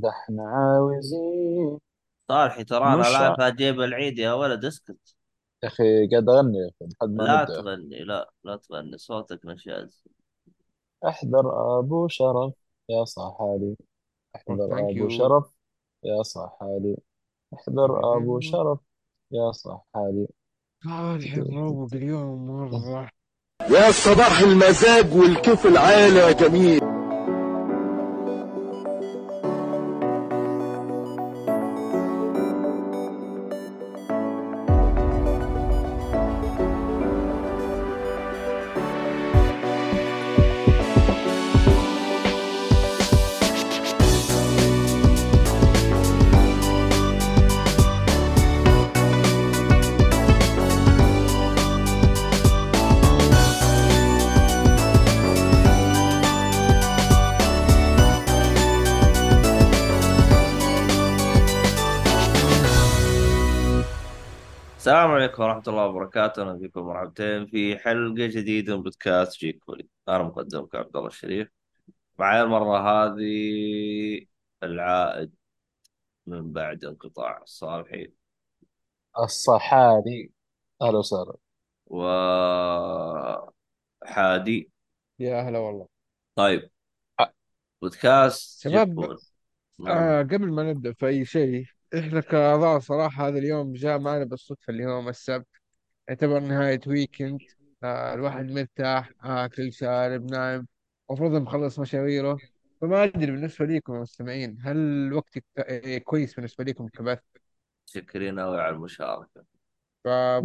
ده إحنا عاوزين. صالحي ترانا مش لايف ع- جيب العيد يا ولد اسكت. يا أخي قاعد أغني يا أخي لحد ما لا نبدا يا أخي تغني لا لا تغني صوتك نشاز احذر أبو شرف يا صاحالي Oh, احذر thank أبو you. شرف يا صاحالي احذر أبو شرف يا صاحالي صالح الروق اليوم مرة. يا صباح المزاج والكيف العالي يا جميل. عليكم ورحمة الله وبركاته. أهلا فيكم مرحبتين في حلقة جديدة من بودكاست جيك فولي أنا مقدمكم عبد الله الشريف. معي المرة هذه العائد من بعد انقطاع الصالحي الصحالي أهلا وسهلا. وحادي يا هلا والله. طيب. بودكاست جيك شباب فولي نعم. آه قبل ما نبدأ في أي شيء إحنا كأعضاء صراحة هذا اليوم جاء معنا بالصدفة اللي هو السبت يعتبر نهاية ويكند آه الواحد مرتاح آكل شارب نايم. المفروض مخلص مشاويره. فما أدري بالنسبة لكم يا مستمعين هل الوقت إيه كويس بالنسبة لكم كبث شكرين أوي على المشاركة.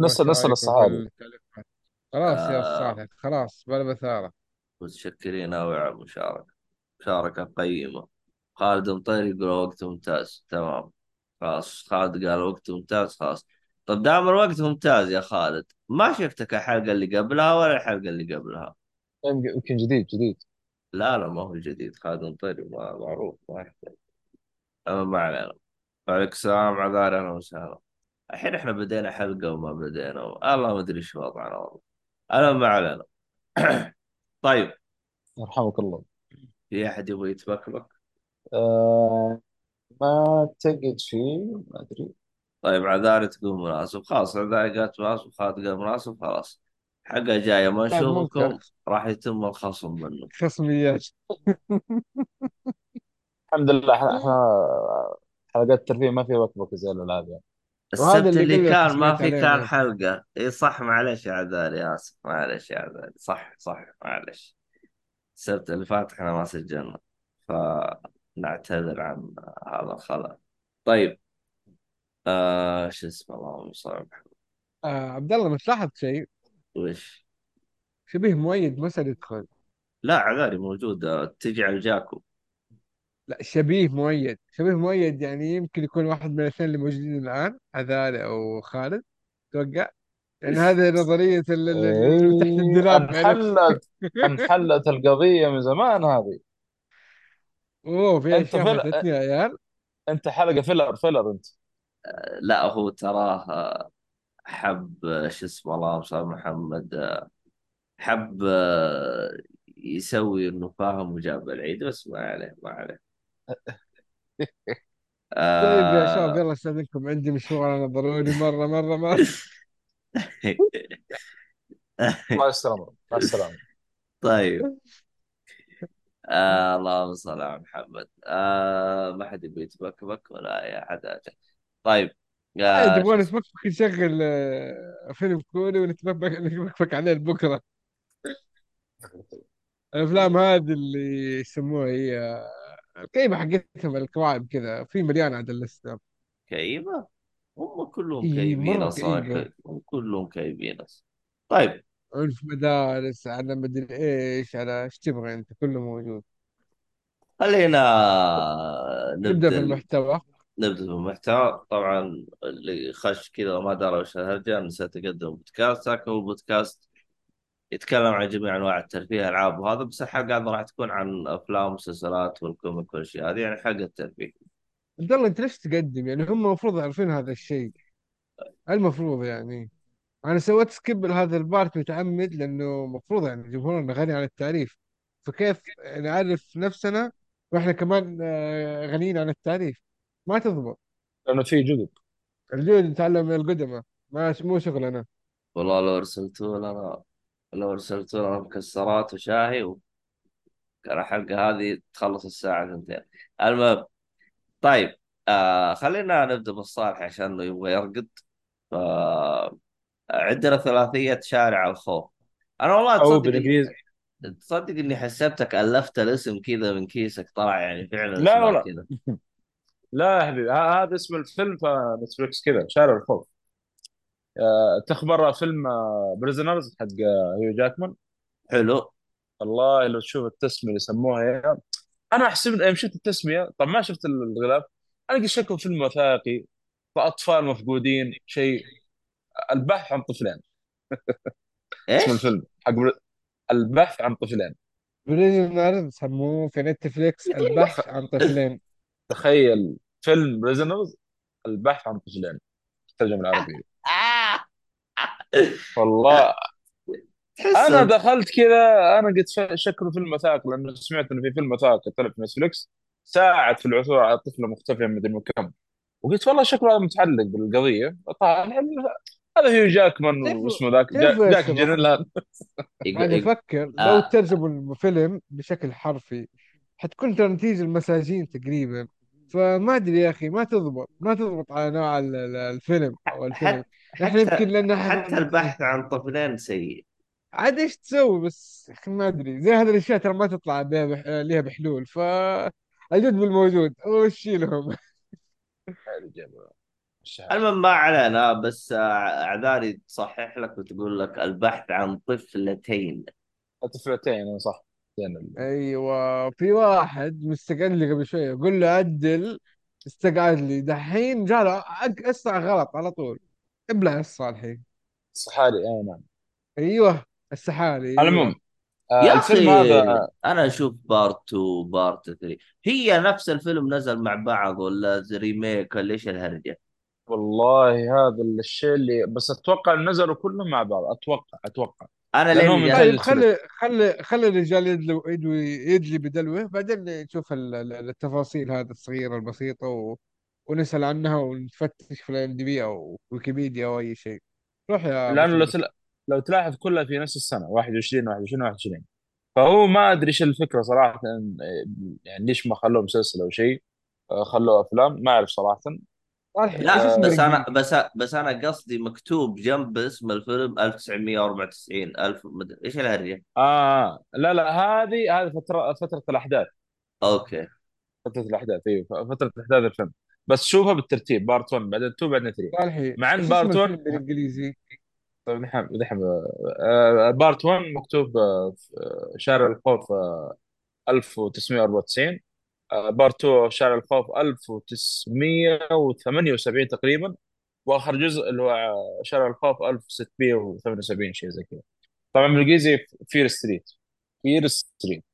نسال نسأل فبشارككم في الصحالي التعليقات خلاص يا آه. صالح خلاص بلا بثارة. متشكرين أوي على المشاركة. مشاركة قيمة. خالد مطير يقول وقت ممتاز. تمام. خلاص خالد قال وقت ممتاز خلاص. طب دام الوقت ممتاز يا خالد ما شفتك الحلقة اللي قبلها ولا الحلقة اللي قبلها؟ يمكن جديد جديد. لا لا ما هو جديد. خالد مطير ما- معروف ما يحتاج. أما ما علينا. وعليكم السلام عذاري أهلا وسهلا. الحين إحنا بدينا حلقة وما بدينا الله ما أدري إيش وضعنا. والله أنا ما علينا. طيب. يرحمك الله. في أحد يبغى يتبكبك؟ آه ما تجد فيه ما أدري. طيب عذاري تقول مناسب خلاص عذاري قالت مناسب خالد قال مناسب خلاص. حلقة جاية ما طيب ممكن. نشوفكم راح يتم الخصم منه. خصميات. الحمد لله إحنا إحنا حلقات الترفيه ما في وقت زي الالعاب يعني. وهذا السبت اللي اللي قلت كان ما في عليه كان أنا حلقة. إي صح معلش يا عذاري آسف معلش يا عذاري. صح صح معلش السبت اللي فات إحنا ما سجلنا. فنعتذر عن هذا الخلل طيب آه شو اسمه؟ اللهم صل على محمد. آه عبد الله مش لاحظت شيء؟ وش؟ شبيه مؤيد ما صار يدخل لا عذاري موجودة تجي على جاكو. لا شبيه مؤيد. شبيه مؤيد يعني يمكن يكون واحد من الاثنين اللي موجودين الآن عذاري أو خالد توقع؟ يعني هذه نظرية ال- ال- ال- اللي تحت إيه الدولاب عرفت انحلت انحلت القضية من زمان هذه. أوه في أنت أشياء فل... فاتتني يا عيال. أنت حلقة filler filler أنت. لا هو تراه حب شو اسمه اللهم صل على محمد. حب يسوي إنه فاهم وجاب العيد بس ما عليه ما عليه. طيب يا شباب آه... يلا استاذنكم عندي مشوار أنا ضروري مرة مرة مرة. مع السلامة مع السلامة. طيب. آه اللهم صل على محمد. آه ما حد يبي يتبكبك ولا أي احد. طيب آه، يا اسمه نتفكفك نشغل آه، فيلم كوري نتفكفك عليه بكرة. الأفلام هذه اللي يسموها هي الكئيبة حقتهم الكواعب كذا في مليان عاد اللسته كئيبة هم كلهم مرة أصلا هم كلهم كئيبين أصلا. طيب عنف مدارس على مدري إيش على إيش تبغى أنت كله موجود. خلينا نبدأ في نبدأ. المحتوى نبدأ بالمحتوى. طبعا اللي خش كذا وما درى وش الهرجة نسيت أقدم بودكاست. لكن هو بودكاست يتكلم عن جميع أنواع الترفيه ألعاب وهذا بس الحلقة هذه راح تكون عن أفلام ومسلسلات وال comic والأشياء هذه يعني حلقة ترفيه عبد الله أنت ليش تقدم؟ يعني هم المفروض يعرفون هذا الشيء. المفروض يعني. أنا سويت skip لهذا ال part متعمد لأنه المفروض يعني جمهورنا غني عن التعريف. فكيف نعرف نفسنا وإحنا كمان آه، غنيين عن التعريف؟ ما تضبط. لأنه في جدد. الجدد نتعلم من القدماء ما مو شغلنا. والله لو ارسلتوا لنا لو ارسلتوا لنا مكسرات وشاهي وكان الحلقة هذه تخلص الساعة 2 المهم طيب آه خلينا نبدأ بالصالحي عشان إنه يبغى يرقد. ف عندنا ثلاثية شارع الخوف. أنا والله أو تصدق بنفيز تصدق إني حسبتك ألفت الاسم كذا من كيسك طلع يعني فعلا لا والله. كذا. لا يا حبيبي هذا اسم الفيلم في نتفلكس كذا شارع الخوف. آه، تخبر فيلم Prisoners حق آه، هيو جاكمان؟ حلو. والله لو تشوف التسمية اللي سموها هي أنا احسب يوم شفت التسمية طب ما شفت الغلاف أنا قلت شكله فيلم وثائقي فأطفال مفقودين شيء البحث عن طفلين. اسم إيش؟ الفيلم. حق بر- البحث عن طفلين. Prisoner سموه في نتفليكس البحث عن طفلين. تخيل فيلم Prisoners البحث عن طفلين. الترجمه العربية. آه. والله أنا دخلت كذا أنا قلت شكله فيلم وثائقي لأنه سمعت إنه في فيلم وثائقي طلع في نتفلكس ساعد في العثور على طفله مختفيه مدري من كم. وقلت والله شكله هذا متعلق بالقضية. طبعا هذا هيو جاكمان واسمه ذاك. جيك جيلنهال يقول أنا يقول أفكر لو آه. ترجموا الفيلم بشكل حرفي حتكون ترى نتيجة المساجين تقريبا. فما أدري يا أخي ما تضبط ما تضبط على نوع ال- ال- الفيلم أو الفيلم. حتى نحن يمكن حتى لأن حتى البحث عن طفلين سيء. عاد إيش تسوي؟ بس ما أدري. زي هذه الأشياء ترى ما تطلع بها بح... لها بحلول. ف الجد بالموجود وشي لهم المهم ما علينا بس آه، عذاري تصحح لك وتقول لك البحث عن طفلتين. طفلتين صح. أيوه في واحد مستقعد لي قبل شوية قول له عدل استقعد لي. دحين جاله أق- أسرع غلط على طول. إبلع الصالحي الصحاري أي نعم. أيوه السحالي على أيوه. العموم آه، يا الفيلم هذا أنا أشوف part 2 part 3 هي نفس الفيلم نزل مع بعض ولا زي ريميك ولا إيش الهرجة؟ والله هذا الشيء اللي بس أتوقع نزلوا كلهم مع بعض. أتوقع أتوقع. أنا لأنهم لين طيب خلي خلي خلي الرجال يدلو يدوي يدلي بدلوه بعدين نشوف ال- ال- التفاصيل هذه الصغيرة البسيطة و... ونسأل عنها ونفتش في الأم دي بي أو ويكيبيديا أو أي شيء. روح يا لأنه لو تلا... لو تلاحظ كلها في نفس السنة 21 21 21 فهو ما أدري إيش الفكرة صراحة يعني ليش ما خلوه مسلسل أو شيء آه، خلوه أفلام ما أعرف صراحة. لا بس أنا بس بس أنا قصدي مكتوب جنب اسم الفيلم 1994 1000 مدري إيش الهرجة؟ آه لا لا هذه هذه فتره فترة الأحداث. okay. فترة الأحداث أيوه فترة احداث الفيلم. بس شوفها بالترتيب part 1 بعدين 2 بعدين 3 صالحي مع إن part 1 الفيلم بالإنجليزي؟ طيب دحين دحين آه، part 1 مكتوب آه، في، آه، شارع الخوف آه، 1994 part 2 شارع الخوف 1978 تقريبا وآخر جزء اللي هو شارع الخوف 1678 شيء زي كذا. طبعا بالإنجليزي Fear Street Fear Street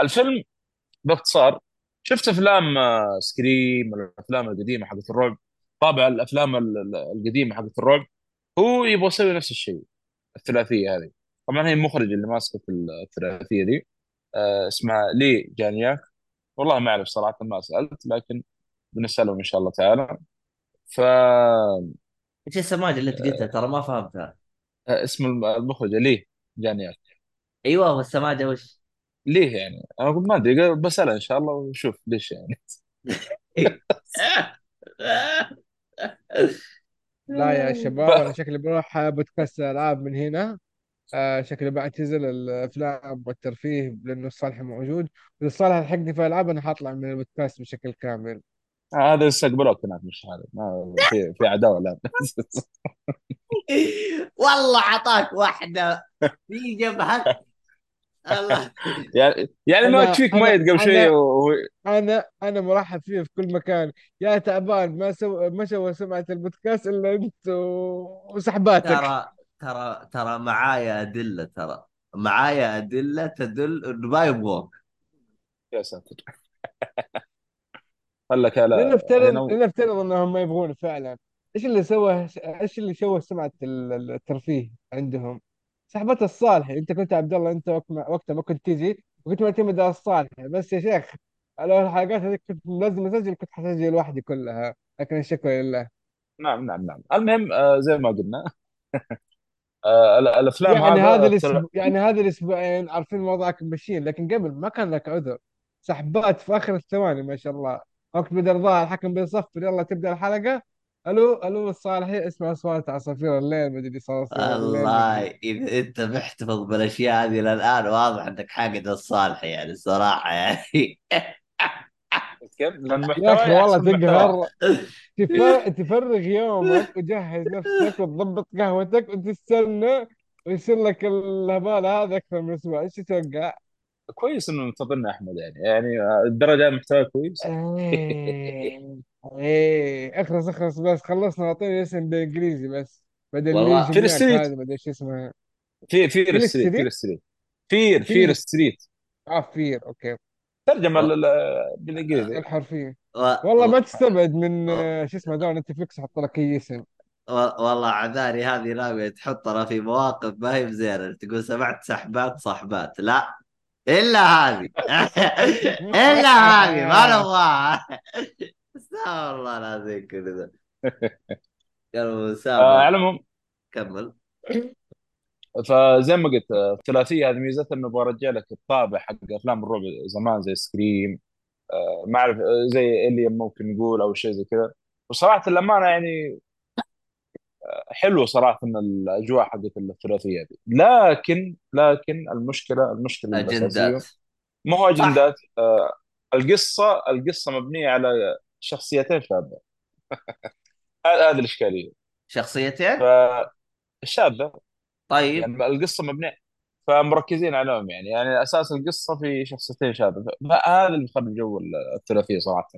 الفيلم باختصار شفت أفلام Scream الأفلام القديمة حقت الرعب طابع الأفلام ال- ال- القديمة حقت الرعب هو يبغى يسوي نفس الشيء الثلاثية هذه. طبعا هي المخرج اللي ماسكة في الثلاثية دي آه، اسمها لي جانياك. والله ما أعرف صراحة ما سألت لكن بنسألهم إن شاء الله تعالى. ف آه، إيش السماجه اللي أنت قلتها ترى ما فهمتها اسم المخرج لي جانياك أيوه والسماجه وش؟ ليه يعني؟ أنا قلت ما أدري بسالها إن شاء الله ونشوف ليش يعني. لا يا شباب أنا شكلي بروح بودكاست الالعاب من هنا. آه شكلي بعتزل الأفلام والترفيه لأنه الصالح موجود. واذا الصالح لحقني في الالعاب أنا حاطلع من البودكاست بشكل كامل. هذا يستقبلوك هناك مش هذا ما في في عداوة لا والله عطاك واحدة. في جبهك الله. يعني يعني ما أنا ميت قبل شوية أنا وهو أنا أنا مرحب فيه في كل مكان. يا تعبان ما سو ما سوى سمعة البودكاست إلا أنت و- وسحباتك. ترى ترى ترى معايا أدلة ترى معايا أدلة تدل انه ما يبغوك يا ساتر. قال لك لا لنفترض لنفترض إنهم ما يبغون فعلا. إيش اللي سوى إيش اللي شوه ال- الترفيه عندهم؟ سحبت الصالحي أنت كنت عبد الله أنت وقتها ما كنت تجي وكنت معتمد على الصالحي بس يا شيخ لو الحلقات هذيك كنت لازم أسجل كنت حسجل لوحدي كلها. لكن الشكر لله. نعم نعم نعم. المهم آه، زي ما قلنا. الأفلام يعني هذا الأسبوع يعني هذا الأسبوعين عارفين وضعك ماشيين لكن قبل ما كان لك عذر. سحبات في آخر الثواني ما شاء الله. وقت بدر ضاع الحكم بيصفر. يلا تبدأ الحلقة. ألو ألو الصالحي اسمع أصوات عصافير الليل مدري صراصير الليل والله إذا أنت محتفظ بالأشياء هذه إلى الان واضح إنك حاقد الصالح يعني الصراحة يعني. كيف؟ لأن يا محتوى أخي والله تقهر تفر... تفرغ يومك وجهز نفسك وتضبط قهوتك وتستنى ويصير لك الهبال هذا أكثر من أسبوع. إيش تتوقع؟ كويس إنه منتظرنا أحمد يعني. يعني الدرجة محتوى كويس. إيه إيه. اخلص اخلص بس. خلصنا اعطيني اسم بالإنجليزي بس. بدل والله. فير ستريت أدري إيش اسمها في فير فيل ستريت فير ستريت Fear Fear Street آه Fear okay. ترجمة بالإنجليزي. الحرفية. و... والله. ما تستبعد من و... آه، شو اسمه ذا Netflix حط لك أي اسم. والله عذاري هذه ناوية تحطنا في مواقف ما هي بزينة. تقول سمعت سحبات صحبات. لا إلا هذه. إلا هذه ما نبغاها. استغفر الله العظيم كل ذا. قالوا آه العموم. كمل. فزي ما قلت آه، الثلاثية هذه ميزتها إنه برجع لك الطابع حق أفلام الرعب زمان زي سكريم آه، ما أعرف آه، زي الين ممكن نقول أو شيء زي كذا. وصراحة الأمانة يعني حلو صراحة إن الأجواء حقت الثلاثية دي لكن لكن المشكلة المشكلة أجندات. ما هو أجندات آه، القصة القصة مبنية على شخصيتين شابة. هذه الإشكالية. شخصيتين؟ فالشابه طيب. يعني القصة مبنية فمركزين عليهم يعني. يعني أساس القصة في شخصيتين شابه فهذا اللي مخرب جو الثلاثية صراحة.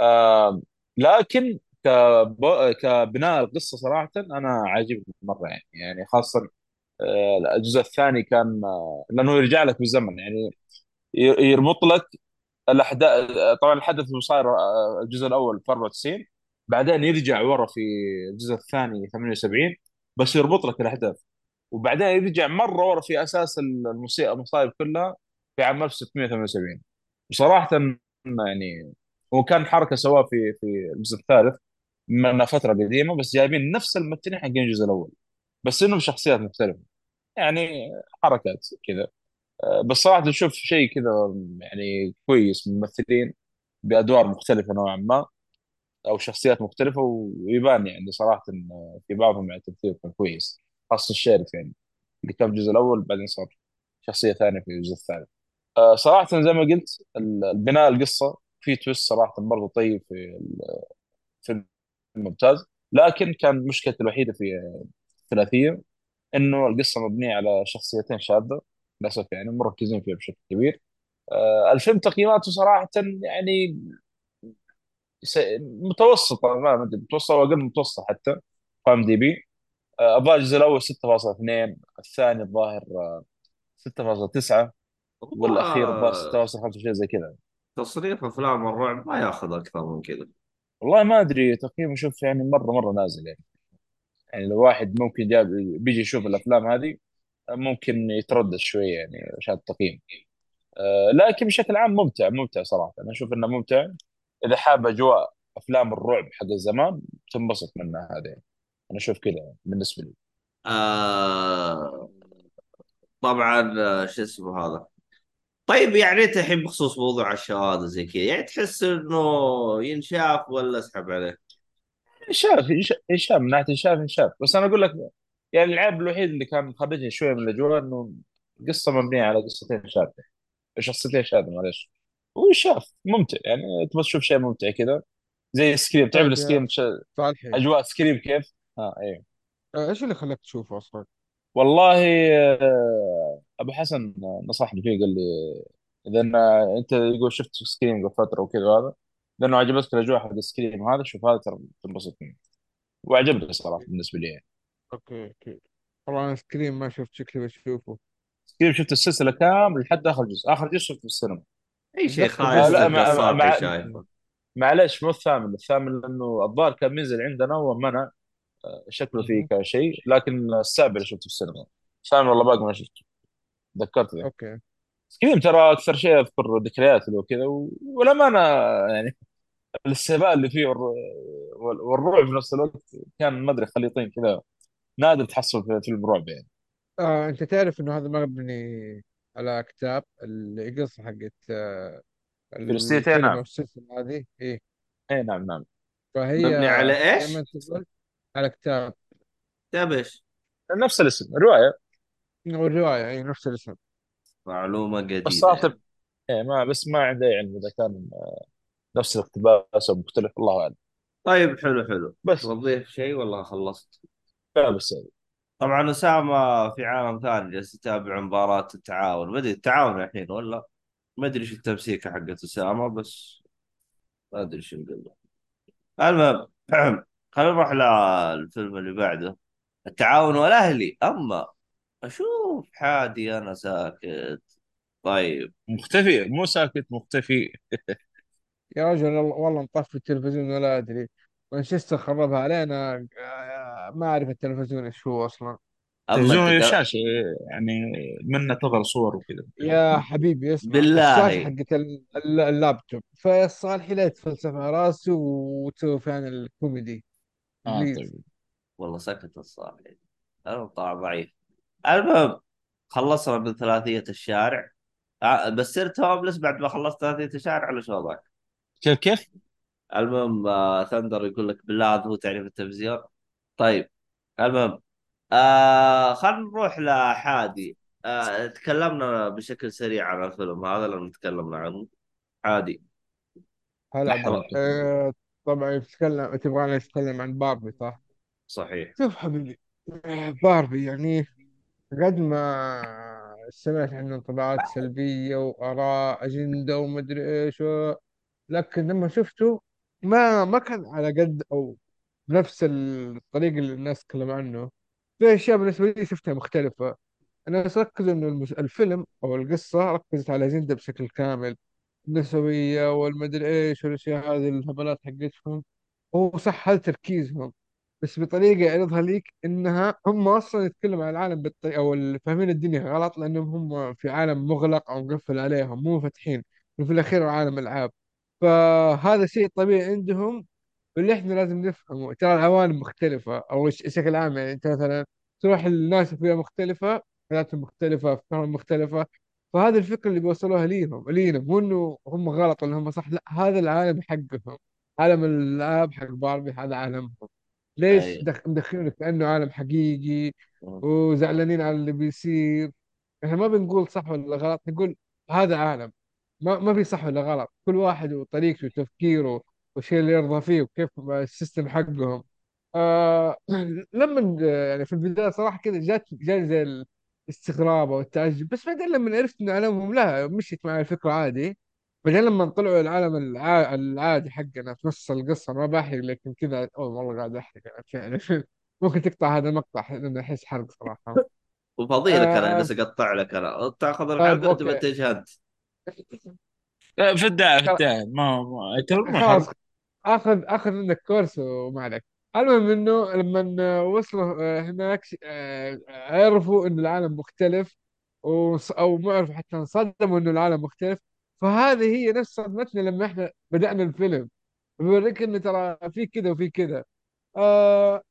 آه لكن كب... كبناء القصة صراحة أنا عاجبني مرة يعني. يعني خاصة آه، الجزء الثاني كان آه، لأنه يرجع لك بالزمن يعني. يربط لك الأحداث طبعا الحدث اللي صاير آه، الجزء الأول في 94 بعدين يرجع ورا في الجزء الثاني 78 بس يربط لك الأحداث. وبعدين يرجع مرة ورا في أساس المصيبه المصايب كلها في عام 1678 بصراحه يعني هو كان حركة سواها في في الجزء الثالث انها فترة قديمة بس جايبين نفس الممثلين حقين الجزء الأول. بس إنهم شخصيات مختلفة. يعني حركات كذا. آه، بس صراحة نشوف شيء كذا يعني كويس من الممثلين بأدوار مختلفة نوعا ما أو شخصيات مختلفة ويبان يعني صراحة في بعضهم يعني التمثيل كان كويس. خاصه الشريف يعني اللي كان في الجزء الأول بعدين صار شخصية ثانية في الجزء الثالث آه، صراحة زي ما قلت ال- البناء القصة في تويست صراحة برضه طيب في الفيلم ممتاز لكن كان مشكلتي الوحيدة في الثلاثيه إنه القصة مبنية على شخصيتين شاذه للأسف يعني مركزين فيها بشكل كبير. آه، الفيلم تقييماته صراحة يعني متوسطة ما أدري متوسطة أو أقل من متوسطة حتى قام دي بي. الظاهر الجزء الأول 6.2 الثاني الظاهر آه، 6.9 والأخير الظاهر والله 6.5 شيء زي كذا. تصريف أفلام الرعب ما ياخذ أكثر من كذا. والله ما أدري تقييمه شوف يعني مرة مرة نازل يعني. يعني لو واحد ممكن بيجي يشوف الأفلام هذه ممكن يتردد شوية يعني عشان التقييم. آه، لكن بشكل عام ممتع ممتع صراحة. أنا أشوف إنه ممتع. إذا حاب أجواء أفلام الرعب حق الزمان تنبسط منها يعني. أنا أشوف كذا بالنسبة لي. آه طبعا آه، شو اسمه هذا؟ طيب يعني أنت الحين بخصوص موضوع الشواذ زي كذا يعني تحس إنه ينشاف ولا أسحب عليه؟ انشاف إنش- انشاف من ناحية انشاف انشاف بس أنا أقول لك يعني العيب الوحيد اللي كان مخرجني شوية من الأجواء إنه قصة مبنية على قصتين شاذه شخصيتين شاذه معلش وانشاف ممتع. يعني تبغى تشوف شيء ممتع كذا. زي Scream تعرف طيب ال Scream أجواء Scream كيف؟ آه أيوه. آه، إيش اللي خلاك تشوفه أصلا؟ والله آه، أبو حسن نصحني فيه قال لي إذا أنا- أنت يقول شفت Scream قبل فترة وكذا هذا لأنه عجبتك الاجواء حق ال Scream هذا شوف هذا ترى تنبسط منه وعجبني صراحة بالنسبة لي يعني. okay okay. طبعا Scream ما شفت شكلي بشوفه. Scream شفت السلسلة كامل لحد آخر جزء. آخر جزء شفته في السينما. أي شيء اتذكر آه خايس لا تلقى مع شايفه معلش مو الثامن. الثامن لأنه الظاهر كان منزل عندنا ومنع شكله فيه. كشيء لكن السابع اللي شفته في السينما. الثامن والله باقي ما شفته. تذكرت ذا أوكي. كذا ترى أكثر شيء أذكر ذكريات له وكذا و- ولما أنا يعني الاستهبال اللي فيه والر- وال- والرعب في نفس الوقت كان ما أدري خليطين كذا نادر تحصل في فيلم رعب يعني. آه أنت تعرف إنه هذا مبني على كتاب القصة حقت آه فلسطين نعم. السلسلة هذه؟ إيه. اي نعم نعم. فهي مبني على زي ما إيش؟ أنت قلت على كتاب. كتاب إيش؟ نفس الاسم الرواية. والرواية إي نفس الاسم. معلومة بس جديدة. صراحة يعني إيه ما بس ما عندي علم إذا كان نفس الاقتباس أو مختلف الله أعلم. طيب حلو حلو. بس. توظيف شيء ولا خلصت؟ لا بس طبعا أسامة في عالم ثاني جالس يتابع مباراة التعاون. ما أدري التعاون الحين ولا؟ ما أدري إيش التمسيكة حقت أسامة بس ما أدري إيش نقول له المهم خلينا نروح للفيلم اللي بعده. التعاون والأهلي. أما أشوف حادي أنا ساكت. طيب. مختفي. مو ساكت مختفي. يا رجل والله مطفي التلفزيون ولا أدري. مانشستر خربها علينا. آه، ما أعرف التلفزيون إيش هو أصلا. تلفزيون. شاشة يعني منه تظهر صور وكذا. يا حبيبي اسمع. بالله حقت ال- ال- اللابتوب. فالصالحي لا يتفلسف على راسه وتسوي فيها الكوميدي. آه please طيب. والله سكت الصالح أنا طلع ضعيف. المهم خلصنا من ثلاثية الشارع. آه، بس صرت homeless بعد ما خلصت ثلاثية الشارع على شو وضعك كيف كيف؟ المهم آه Thunder يقول لك بالله هذا هو تعريف التلفزيون. طيب المهم آه خلينا نروح لحادي. آه تكلمنا بشكل سريع عن الفيلم. هذا لما تكلمنا عنه. عادي هلا طبعا يتكلم تبغانا نتكلم عن باربي صح؟ صحيح. شوف حبيبي باربي يعني قد ما سمعت عنه انطباعات سلبية وآراء أجندة ومدري إيش و... لكن لما شفته ما ما كان على قد أو بنفس الطريقة اللي الناس تكلم عنه. في أشياء بالنسبة لي شفتها مختلفة. أنا بس ركز إنه المس- الفيلم أو القصة ركزت على الأجندة بشكل كامل. النسوية والمدري إيش والأشياء هذه الهبلات حقتهم هو صح هذا تركيزهم بس بطريقة يعرضها ليك إنها هم أصلا يتكلموا عن العالم بالطريقة اللي فاهمين الدنيا غلط؟ لأنهم هم في عالم مغلق أو مقفل عليهم مو فاتحين وفي الأخير هو عالم ألعاب. فهذا شيء طبيعي عندهم واللي إحنا لازم نفهمه. ترى العوالم مختلفة الش- بشكل عام يعني أنت مثلا تروح الناس فيها مختلفة حياتهم مختلفة أفكارهم مختلفة فهذه الفكرة اللي بيوصلوها ليهم لينا مو إنه هم غلط ولا هم صح لا هذا العالم حقهم. عالم الألعاب حق باربي هذا عالمهم. ليش اي دخ- مدخلينه كأنه عالم حقيقي وزعلانين على اللي بيصير؟ إحنا ما بنقول صح ولا غلط نقول هذا عالم. ما ما في صح ولا غلط. كل واحد وطريقته وتفكيره والشيء اللي يرضى فيه وكيف السيستم حقهم. آه لما يعني في البداية صراحة كذا جات جاني زي الاستغراب أو التعجب بس بعدين لما عرفت إن عالمهم لا مشيت مع الفكرة عادي. بعدين لما طلعوا العالم الع... العادي حقنا في نص القصة أنا ما بحرق لكن كذا أول والله قاعد أنا فعلا ممكن تقطع هذا المقطع لأنه أحس حرق صراحة. وفضي لك أنا آه. جالس أقطع لك أنا. تأخذ طيب الحلقة وتبتج أنت. في الداعي في الداعي ما ما خلاص. آخذ آخذ منك كورس وما عليك. المهم إنه لما وصلوا آه، هناك آه، عرفوا إنه العالم مختلف أو ما عرفوا حتى انصدموا إنه العالم مختلف. فهذه هي نفس صدمتنا لما إحنا بدأنا الفيلم. بيوريك إنه ترى في كذا وفي كذا. آه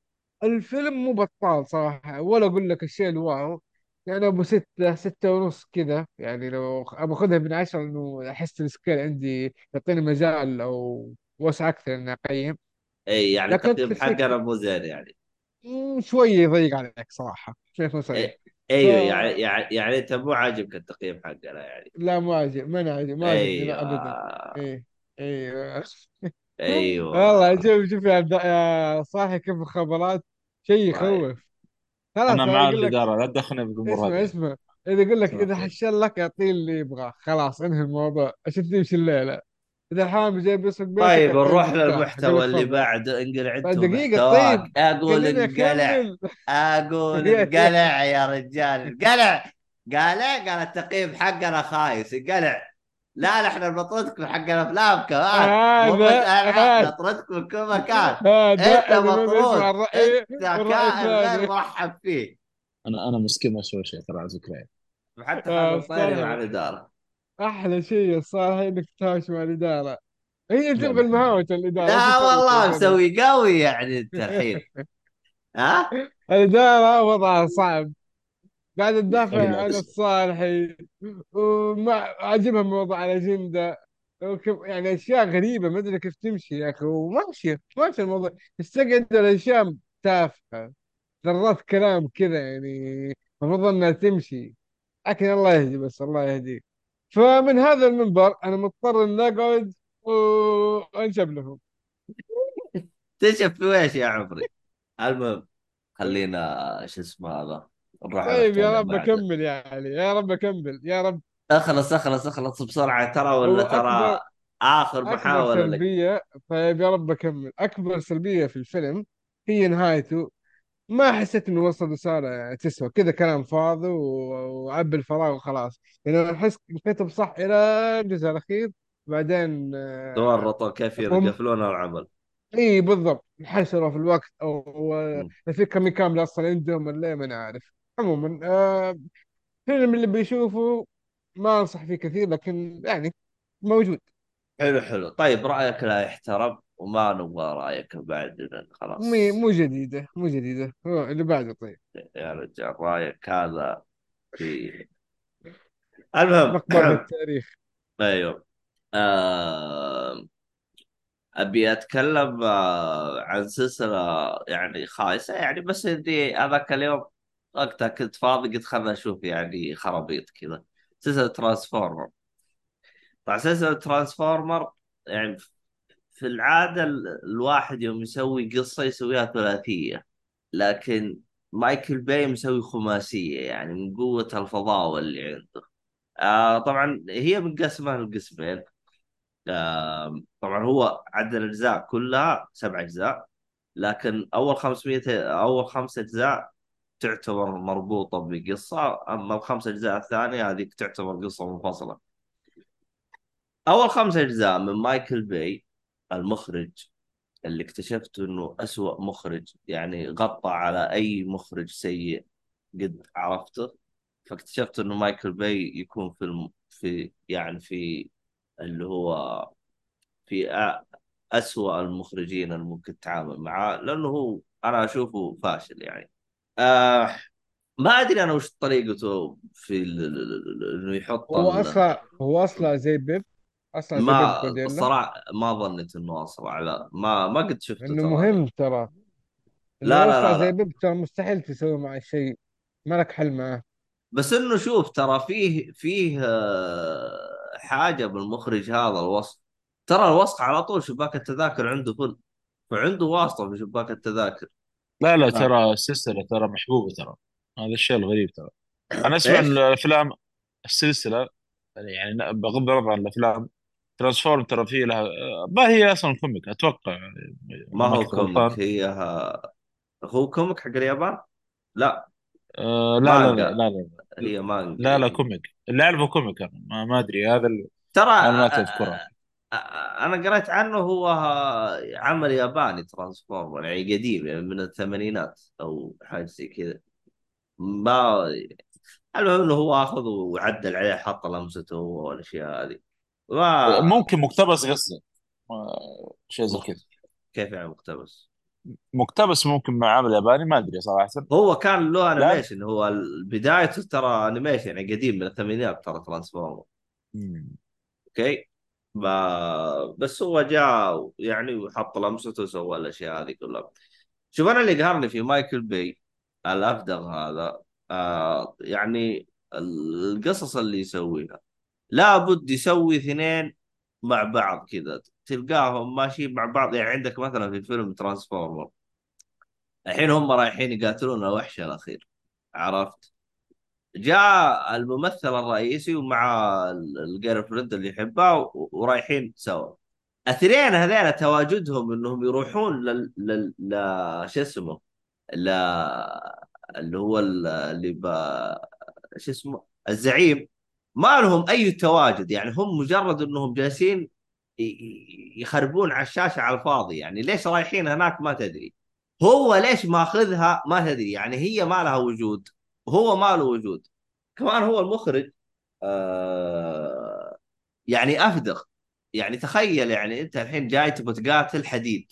الفيلم مو بطال صراحة ولا أقول لك الشيء ال wow. يعني أبو ستة ستة ونص كذا. يعني لو ابى اخذها من عشرة انه أحس ال scale عندي يعطيني مجال أو وسع أكثر إني أقيم. اي يعني لكن التقييم حقنا مو زين يعني. مم، شوية يضيق عليك صراحة عشان اكون صريح إي- ف أيوه يعني يعني يعني أنت مو عاجبك التقييم حقنا يعني. لا مو عاجب ما عاجب ما عجبني لا ابدا. أيوه إيه إيه. والله أيوه شوف شوف يا عبد- يا صاحي كيف الخبرات؟ شيء طيب. يخوف. خلاص أنا مع أقول الاداره لا تدخلني بالامور اسمع هذه. اسمع. إذا يقول لك إذا حشل لك اعطيه اللي يبغاه خلاص انهي الموضوع. عشان تمشي الليلة. إذا الحامي جاي بيسرق بيتك طيب نروح للمحتوى اللي بعده انقلع انت بعد دقيقة ومحتواك طيب أقول انقلع. أقول انقلع يا رجال. انقلع. قالع قال التقييم حقنا خايس. انقلع. لا لا إحنا بنطردك من حق الأفلام كمان. مو بس هذا العاب هذا. نطردك من كل مكان. أنت ما مطرود. أنت كائن غير مرحب فيه. أنا أنا مسكين ما أسوي شيء ترى على فكره حتى خالد آه، الطيري مع الإدارة. أحلى شيء صار إنك تتهاوش مع الإدارة. هي تبغى لا المهاوش الإدارة لا والله؟ مسوي قوي يعني أنت الحين. ها؟ الإدارة وضعها صعب. قاعد تدافع عن الصالحي وما عاجبها موضوع الاجنده يعني أشياء غريبة ما أدري كيف تمشي يا أخي. وماشيه ماشي الموضوع. تستقعد الاشياء تافهة. ذرات كلام كذا يعني المفروض إنها تمشي. لكن الله يهدي بس الله يهديك. فمن هذا المنبر أنا مضطر إن اقعد وأنشب لهم. تنشف في ويش يا عمري؟ المهم خلينا شو اسمه هذا نروح طيب يا رب أكمل يعني يا رب أكمل يا رب. اخلص اخلص اخلص بسرعة ترى ولا ترى آخر أكبر محاولة لك؟ طيب يا رب أكمل. أكبر سلبية في الفيلم هي نهايته ما حسيت إنه وصل رسالة تسوى كذا كلام فاضي وعبي الفراغ وخلاص. يعني أحس الكتب صح إلى الجزء الأخير بعدين آه، تورطوا كيف هم يقفلون العمل. إي بالضبط. انحشروا في الوقت أو. في كم كامل أصلا عندهم ولا ما أنا عارف عموما آه فيلم اللي بيشوفه ما أنصح فيه كثير لكن يعني موجود. حلو حلو. طيب رأيك لا يحترم. وما نبغى رأيك بعد مي خلاص مو جديدة مو جديدة. هو اللي بعده طيب. يا رجال رأيك هذا في المهم مقبرة التاريخ. أيوه. آه... أبي أتكلم آه... عن سلسلة يعني خايسة يعني بس دي هذاك اليوم وقتها كنت فاضي قلت خلنا نشوف يعني خرابيط كذا. سلسلة Transformer. طبعا سلسلة Transformer يعني في العادة ال- الواحد يوم يسوي قصة يسويها ثلاثية لكن مايكل باي مسوي خماسية يعني من قوة الفضاوة اللي عنده. آه طبعا هي منقسمه لقسمين آه طبعا هو عدد الأجزاء كلها سبع أجزاء لكن أول 500 أول خمس أجزاء تعتبر مربوطة بقصة أما الخمس أجزاء الثانية هذيك تعتبر قصة منفصلة. أول خمس أجزاء من مايكل باي المخرج اللي اكتشفت إنه أسوأ مخرج يعني غطى على أي مخرج سيء قد عرفته فاكتشفت إنه مايكل باي يكون في الم... في يعني في اللي هو في أ- أسوأ المخرجين اللي ممكن تتعامل معاه لأنه هو أنا أشوفه فاشل يعني آه ما أدري أنا وش طريقته في إنه يحط هو. أصلا هو أصلا زي بيب أصلا ما الصراحة ما ظنيت إنه اسرع لا ما ما قد شفته إنه ترى. مهم ترى. لا لا لا زي لا بيب ترى مستحيل تسوي معه شيء. ما لك حل معاه بس إنه شوف ترى فيه فيه آه، حاجة بالمخرج هذا الوسط ترى الوسط على طول شباك التذاكر عنده فل فعنده واسطة في شباك التذاكر. لا لا آه. ترى السلسلة ترى محبوبة ترى. هذا الشيء الغريب ترى. أنا أسمع؟ ان الأفلام السلسلة يعني بغض النظر عن الأفلام Transform ترى فيه لها ما هي أصلا comic أتوقع ما ما هو comic هي ها... هو comic حق اليابان؟ لا. آه لا لا لا مانجا. لا لا هي مانجا. لا, لا. comic. اللي اعرفه comic أنا ما, ما أدري هذا اللي ترى اذكرها آه، آه، أنا قريت عنه هو عمل ياباني Transformer يعني قديم يعني من الثمانينات أو حاجة زي كذا. ما المهم إنه هو آخذ وعدل عليه حط لمسته والأشياء هذه. ما ممكن مقتبس ما- شيء زي كذا. كيف يعني مقتبس؟ مقتبس ممكن مع عمل ياباني ما أدري صراحة. هو كان له animation هو بدايته ترى animation يعني قديم من الثمانينات ترى Transformer. okay؟ ما بس هو جاء يعني وحط لمسته وسوى الأشياء هذه كلها. شوف أنا اللي قهرني في مايكل بي الأفدغ هذا آه يعني القصص اللي يسويها. لابد يسوي اثنين مع بعض كذا. تلقاهم ماشيين مع بعض. يعني عندك مثلا في فيلم Transformer الحين هم رايحين يقاتلون الوحش الأخير. عرفت؟ جاء الممثل الرئيسي ومع ال girlfriend اللي يحبها ورايحين سوا. الاثنين هذين تواجدهم إنهم يروحون لل لل ل... شو اسمه؟ ل اللي هو ال- اللي ب... شو اسمه؟ الزعيم. ما لهم أي تواجد يعني هم مجرد إنهم جالسين يخربون على الشاشة على الفاضي يعني ليش رايحين هناك ما تدري. هو ليش ماخذها ما تدري يعني هي ما لها وجود هو ما له وجود. كمان هو المخرج آه يعني افدغ يعني تخيل يعني أنت الحين جاي تبغى تقاتل حديد.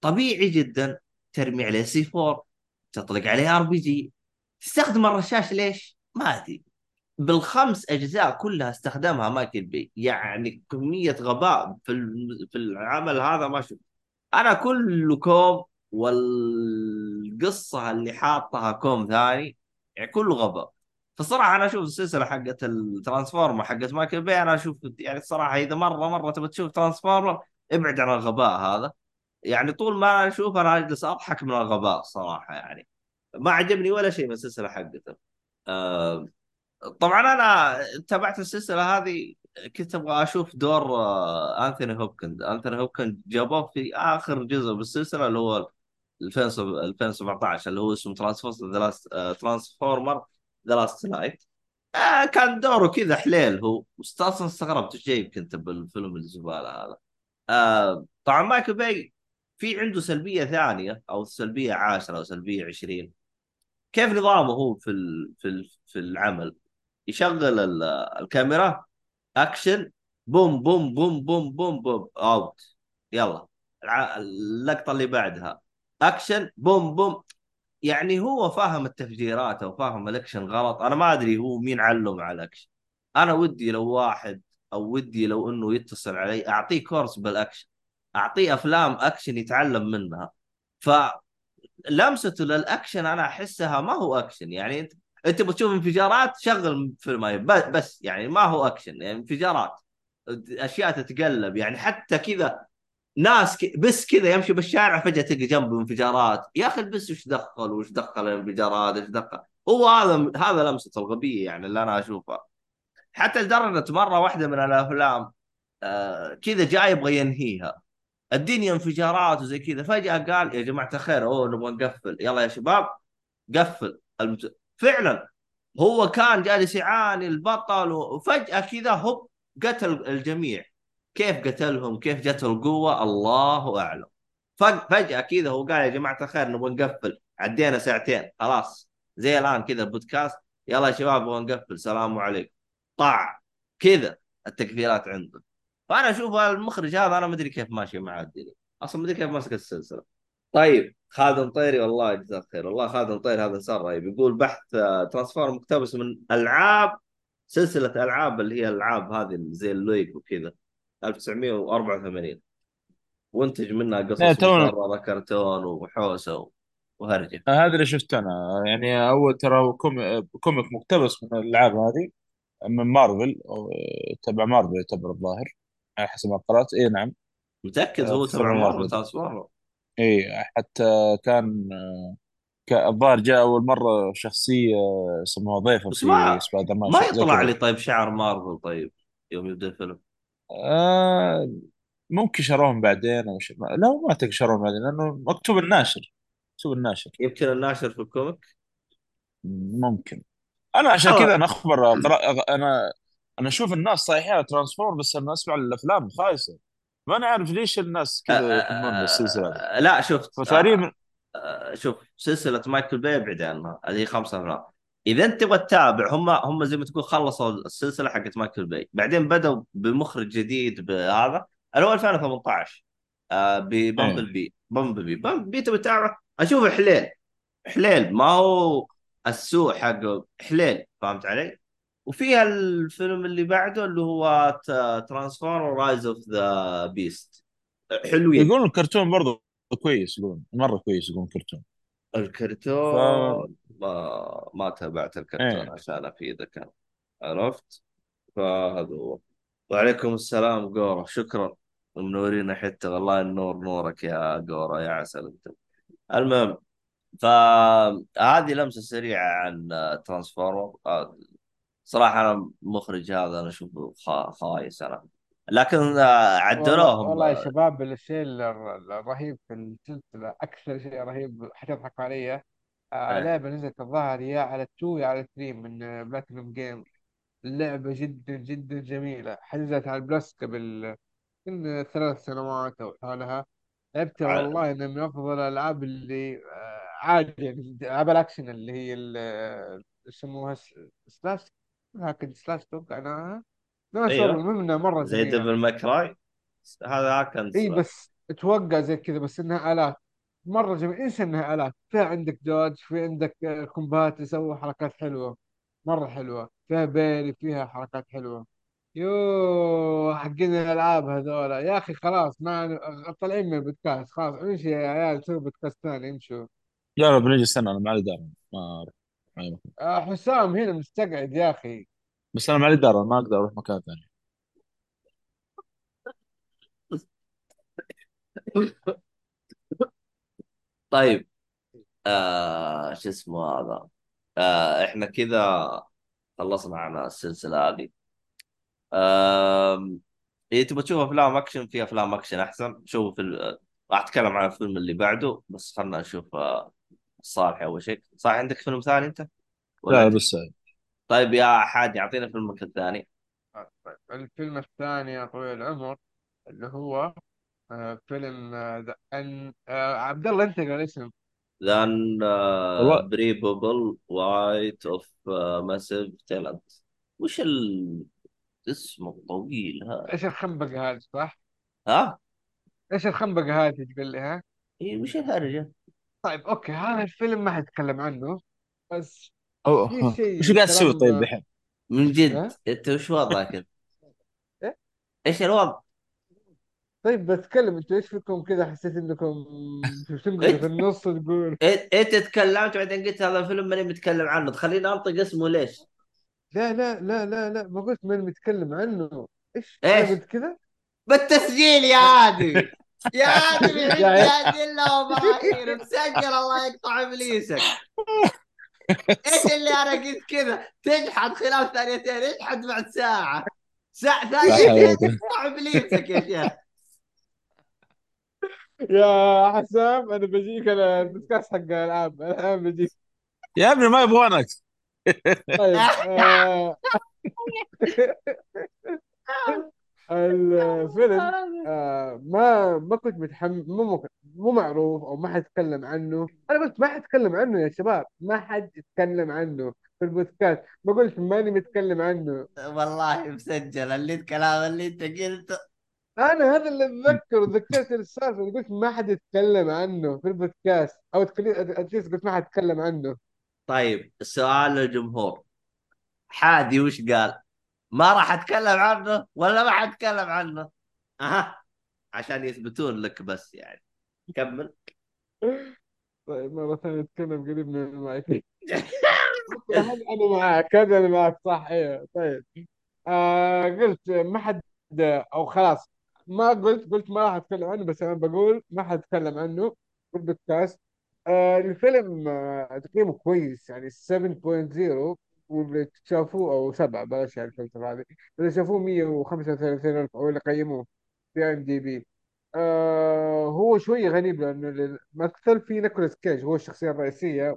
طبيعي جدا ترمي عليه C 4 تطلق عليه RPG. تستخدم الرشاش ليش؟ ما أدري. بالخمس أجزاء كلها استخدمها مايكل بي. يعني كمية غباء في في العمل هذا ما شفت. أنا كل كوم والقصة اللي حاطها كوم ثاني يعني كله غباء. فالصراحه أنا أشوف السلسلة حقت ال Transformer حقت مايكل بي أنا أشوف يعني الصراحه إذا مرة مرة تبي تشوف Transformer ابعد عن الغباء هذا. يعني طول ما أشوف أنا أجلس أضحك من الغباء صراحة يعني. ما عجبني ولا شيء من السلسلة حقته. آه، طبعا أنا تابعت السلسلة هذه كنت أبغى أشوف دور آه، أنثوني هوبكنز. أنثوني هوبكنز جابوه في آخر جزء بالسلسلة اللي هو 2017 اللي هو اسمه Transformer The Last Knight كان دوره كذا حليل هو. أصلا استغربت إيش جايب كنت بالفيلم الزبالة هذا. آه طبعا مايكل باي في عنده سلبية ثانية أو سلبية عاشرة أو سلبية 20 كيف نظامه هو في في في العمل؟ يشغل ال- الكاميرا action boom boom boom boom boom boom out. يلا. اللقطة اللي بعدها. action boom boom. يعني هو فاهم التفجيرات أو فاهم الأكشن غلط. أنا ما أدري هو مين علم على الأكشن. أنا ودي لو واحد أو ودي لو إنه يتصل علي أعطيه كورس بالأكشن. أعطيه أفلام أكشن يتعلم منها. فلمسته للأكشن أنا أحسها ما هو أكشن. يعني أنت انت بتشوف انفجارات شغل فيلم بس يعني ما هو اكشن يعني انفجارات. اشياء تتقلب يعني حتى كذا ناس. بس كذا يمشي بالشارع فجأة تلقى جنبه انفجارات. يا أخي البس وش دخل وش دخل الانفجارات وش دخل؟ هو هذا هذا لمسة الغبية يعني اللي أنا اشوفها حتى لدرجة مرة واحدة من الأفلام آه كذا جاي يبغى ينهيها. الدنيا انفجارات وزي كذا. فجأة قال يا جماعة الخير أوه نبغى نقفل. يلا يا شباب قفل. فعلا. هو كان جالس يعاني البطل وفجأة كذا هوب قتل الجميع. كيف قتلهم؟ كيف جته القوة؟ الله أعلم. فج- فجأة كذا هو قال يا جماعة الخير نبغى نقفل. عدينا ساعتين. خلاص. زي الآن كذا البودكاست. يلا يا شباب نبغى نقفل. سلام عليكم. طاع. كذا التكفيرات عنده فأنا أشوف المخرج هذا أنا ما أدري كيف ماشي مع الدنيا. أصلا ما أدري كيف ماسك السلسلة. طيب. خالد طيري والله جزاه خير. والله خالد طيري هذا انسان رهيب. يقول بحث آه، Transform مقتبس من ألعاب سلسلة ألعاب اللي هي الالعاب هذه زي اللويك وكذا 1984 وانتج منها قصص مكرره كرتون وحوسة وهرجة. هذا اللي شفته أنا. يعني أول ترى com- comic مقتبس من الألعاب هذه من مارفل أو تبع مارفل يعتبر الظاهر على حسب ما قرأت. اي نعم. متأكد آه، هو تبع مارفل. Transformer. إي حتى كان ك- الظاهر جاء أول مرة شخصية اسمها ضيفة بس في ما سبايدر مان ما شيء زي يطلع كذا. لي طيب شعر مارفل طيب يوم يبدأ الفيلم. آه ممكن شروهم بعدين أو شيء ما- لا ما أعتقد شروهم بعدين لأنه مكتوب الناشر مكتوب الناشر. يمكن الناشر في الكوميك؟ ممكن. أنا عشان كذا أنا أخبر أنا أنا أشوف الناس صحيحين على ترانسفورم بس أنا أسمع الأفلام خايسة. ما أنا عارف ليش الناس آه، كذا يحبون السلسله آه، لا فتقريبا آه، آه، شوف سلسلة مايكل باي ابعد عنها هذه خمسة أفلام. إذا أنت تبغى تتابع هم هم زي ما تقول خلصوا السلسلة حقت مايكل باي. بعدين بدأوا بمخرج جديد بهذا اللي هو 2018 آه، ب Bumblebee. Bee Bumblebee Bumblebee تبغى تتابع؟ اشوفه حليل. حليل ما هو السوء حقه حليل فهمت علي؟ وفيها الفيلم اللي بعده اللي هو Transform Rise of the Beasts حلوين. يقولون الكرتون برضه كويس يقولون مرة كويس يقولون الكرتون. ف الكرتون ما ما تابعت الكرتون إيه. عشان أفيدك أنا عرفت؟ فهذا هو. وعليكم السلام جورا شكرا. منورين حتى والله النور نورك يا جورا يا عسل أنت. المهم فهذه لمسة سريعة عن Transformer صراحة أنا المخرج هذا أنا اشوفه خا- خايس أنا. لكن آه، عدلوهم والله يا شباب الشيء الر- الرهيب في السلسلة أكثر شيء رهيب حتضحكوا علي آه إيه. لعبة نزلت الظاهر يا على ال two يا على ال three من Platinum Games اللعبة جدا جدا جميلة. حجزت على ال Plus قبل يمكن ثلاث سنوات أو حالها لعبتها ع- والله إنها من أفضل الألعاب اللي آه عادي يعني ألعاب الأكشن اللي هي ال- يسموها سلاش هاكن سلاش توقع أنا ناس أيوه. منها مرة زي ديفل ماكراي هذا كان إي بس أتوقع زي كذا بس إنها آلات. مرة جميل. انسى إنها آلات؟ فيها عندك دوج في عندك آه، كومبات يسوي حركات حلوة. مرة حلوة. فيها بيري فيها حركات حلوة. يو حقين الألعاب هذولا. يا أخي خلاص ما طالعين من البودكاست. خلاص امشي يا عيال؟ سوي بودكاست ثاني إمشوا. يا رب نجي السنة أنا ما لي دار ما. آه حسام هنا مستقعد يا أخي. بس أنا ما لي دار ما أقدر أروح مكان ثاني. طيب آه شو اسمه هذا؟ آه إحنا كذا خلصنا عن السلسلة هذه. آم، إيه تبغى تشوف أفلام أكشن في أفلام أكشن أحسن. شوف في ال- راح أتكلم عن الفيلم اللي بعده بس خلنا نشوف آه، صالح أول شيء صح عندك فيلم ثاني أنت لا؟ بس طيب يا حاج اعطينا فيلمك الثاني الفيلم الثاني يا طويل العمر اللي هو آه فيلم آه The Un- آه عبد الله أنت قال اسم The Unbearable Weight of Massive Talent وش ال... اسمه الطويل هذا إيش الخنبقة هذه صح؟ ها؟ إيش الخنبقة هذه تقول لي ها؟ إيه وش الهرجة؟ طيب أوكي هذا الفيلم ما حتكلم عنه بس أو في شيء إيش قاعد تسوي كلام- طيب دحين؟ من جد ها؟ أنت وش وضعك انت؟ إيه؟ إيش الوضع؟ طيب بتكلم أنتوا إيش فيكم كذا حسيت إنكم تنقلوا في النص تقول انت انت تكلمت بعدين قلت هذا الفيلم ماني متكلم عنه تخليني أنطق اسمه ليش؟ لا لا لا لا لا ما قلت من متكلم عنه إيش إيش؟ أنا قلت كذا بالتسجيل يا ادمي يا ادمي يا عيال. ادله وبراهين مسجل الله يقطع إبليسك. إيش اللي أنا قلت كذا؟ تجحد خلال ثانيتين اجحد بعد ساعة. ساعة قوة. يقطع إبليسك يا شيخ. يا حسام أنا بجيك أنا البودكاست حق الالعاب الآن بجيك. يا ابني ما يبغونك. طيب آه. الفيلم آه ما ما كنت متحمس مو مو مو معروف أو ما حد يتكلم عنه. أنا قلت ما حد يتكلم عنه يا شباب ما حد يتكلم عنه في البودكاست. ما قلت ماني متكلم عنه. والله مسجل اللي الكلام اللي أنت قلته. أنا هذا اللي أتذكره ذكرت السالفه قلت ما حد يتكلم عنه في البودكاست. أو اتليست قلت ما حد يتكلم عنه. طيب سؤال للجمهور. حادي وش قال؟ ما راح أتكلم عنه ولا ما حتكلم عنه؟ أها. عشان يثبتون لك بس يعني. كمل. طيب مرة ثانية اتكلم قريب من المايك. أنا معك؟ هذا أنا معك صح. أيوه طيب. آه قلت ما حد أو خلاص. ما قلت قلت ما راح أتكلم عنه بس أنا بقول ما حد يتكلم عنه في البودكاست. آه الفيلم آه تقييمه كويس يعني 7.0 واللي شافوه أو 7 بلاش الفلسفه هذه اللي شافوه 135 ألف أو اللي قيموه في IMDb آه هو شوي غريب لأنه الممثل فيه نيكولاس كيج هو الشخصية الرئيسية.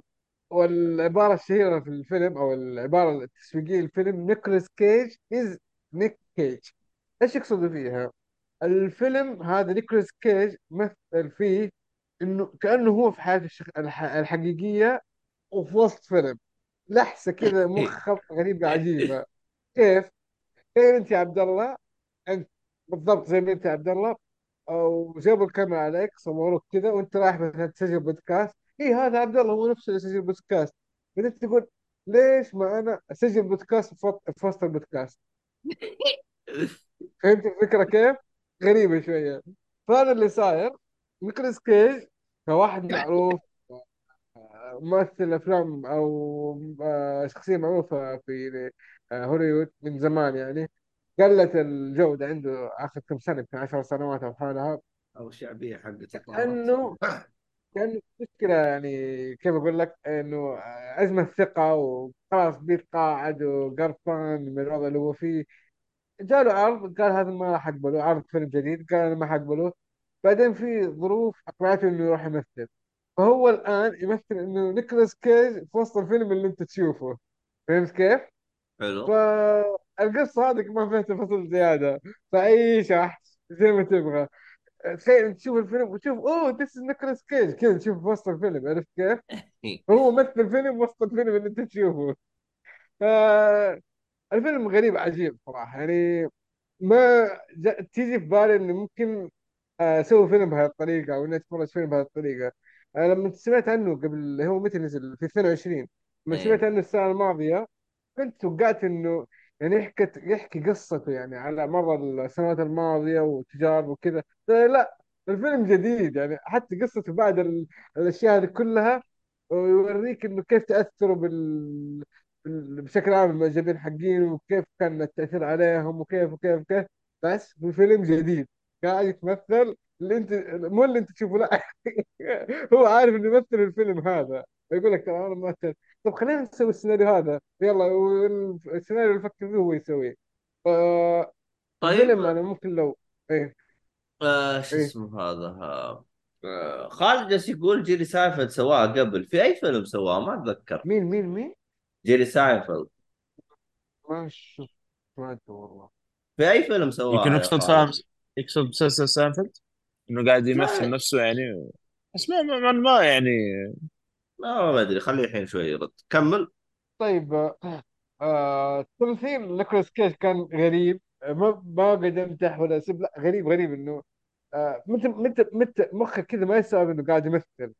والعبارة الشهيرة في الفيلم أو العبارة التسويقية للفيلم Nicolas Cage is Nick Cage إيش يقصدوا فيها؟ الفيلم هذا نيكولاس كيج مثل فيه إنه كأنه هو في حياته الشخ... الح... الحقيقية وفي وسط فيلم. لحسة كذا مخ غريبة عجيبة كيف؟ تخيل أنت يا عبد الله؟ أنت بالضبط زي ما أنت يا عبد الله. أو جابوا الكاميرا عليك صوروك كذا وأنت رايح مثلا تسجل بودكاست. اي هذا عبد الله هو نفسه اللي يسجل بودكاست. بعدين تقول ليش ما أنا أسجل بودكاست في وسط- البودكاست؟ فهمت الفكرة كيف؟ غريبة شوية. فهذا اللي صاير. نيكولاس كيج كواحد معروف ممثل أفلام أو آه، شخصية معروفة في آه، هوليوود من زمان يعني. قلت الجودة عنده آخر كم سنة يمكن 10 سنوات أو حولها. أو الشعبيه حقته إنه كان مشكلة يعني كيف أقول لك؟ إنه أزمة ثقة وخلاص بيتقاعد وقرفان من الوضع اللي هو فيه. جاله عرض قال هذا ما راح أقبله عرض فيلم جديد قال أنا ما حقبله. بعدين في ظروف أقنعته إنه يروح يمثل. فهو الآن يمثل إنه نيكولاس كيج في وسط الفيلم اللي أنت تشوفه. فهمت كيف؟ حلو. فالقصة هذه ما فيها تفاصيل زيادة. فعيش أحس زي ما تبغى. تخيل أنت تشوف الفيلم وتشوف oh this is نيكولاس كيج. كذا تشوف في وسط الفيلم عرفت كيف؟ هو مثل الفيلم وسط الفيلم اللي أنت تشوفه. الفيلم غريب عجيب صراحة. يعني ما جا- تيجي في بالي اني ممكن آه، أسوي فيلم بهذه الطريقة أو إني أتفرج فيلم بهذه آه، لما سمعت عنه قبل هو متى نزل؟ في 22 لما إيه. سمعت عنه السنة الماضية كنت توقعت إنه يعني يحكي يحكي قصته يعني على مر السنوات الماضية وتجارب وكذا. لا الفيلم جديد يعني. حتى قصته بعد ال- الأشياء هذه كلها ويوريك إنه كيف تأثروا بال بال- بشكل عام المعجبين حقين وكيف كان التأثير عليهم وكيف وكيف وكيف. بس في فيلم جديد. قاعد يتمثل اللي انت مو اللي انت تشوفه لا. هو عارف إنه يمثل الفيلم هذا. يقول لك ترى أنا ممثل طب خلينا نسوي السيناريو هذا. يلا والسيناريو اللي يفكر فيه هو يسويه. آه طيب. الفيلم أنا ممكن لو إيه. آه شو إيه. اسمه هذا؟ آه آه، خالد جالس يقول جيري ساينفيلد سواها قبل. في أي فيلم سواه؟ ما أتذكر. مين مين مين؟ جيري ساينفيلد. ما شفت سمعته والله. في أي فيلم يمكن سواها يا يقصد يقصد مسلسل سانفيلد إنه قاعد يمثل نفسه يعني. بس ما ما, ما يعني. ما ما أدري خليه الحين شوي يرد. كمل. طيب آه آه، تمثيل نيكولاس كيج كان غريب. ما ما قد امدح ولا اسب لا غريب غريب إنه آه متى متى متى مخك كذا ما يستوعب إنه قاعد يمثل.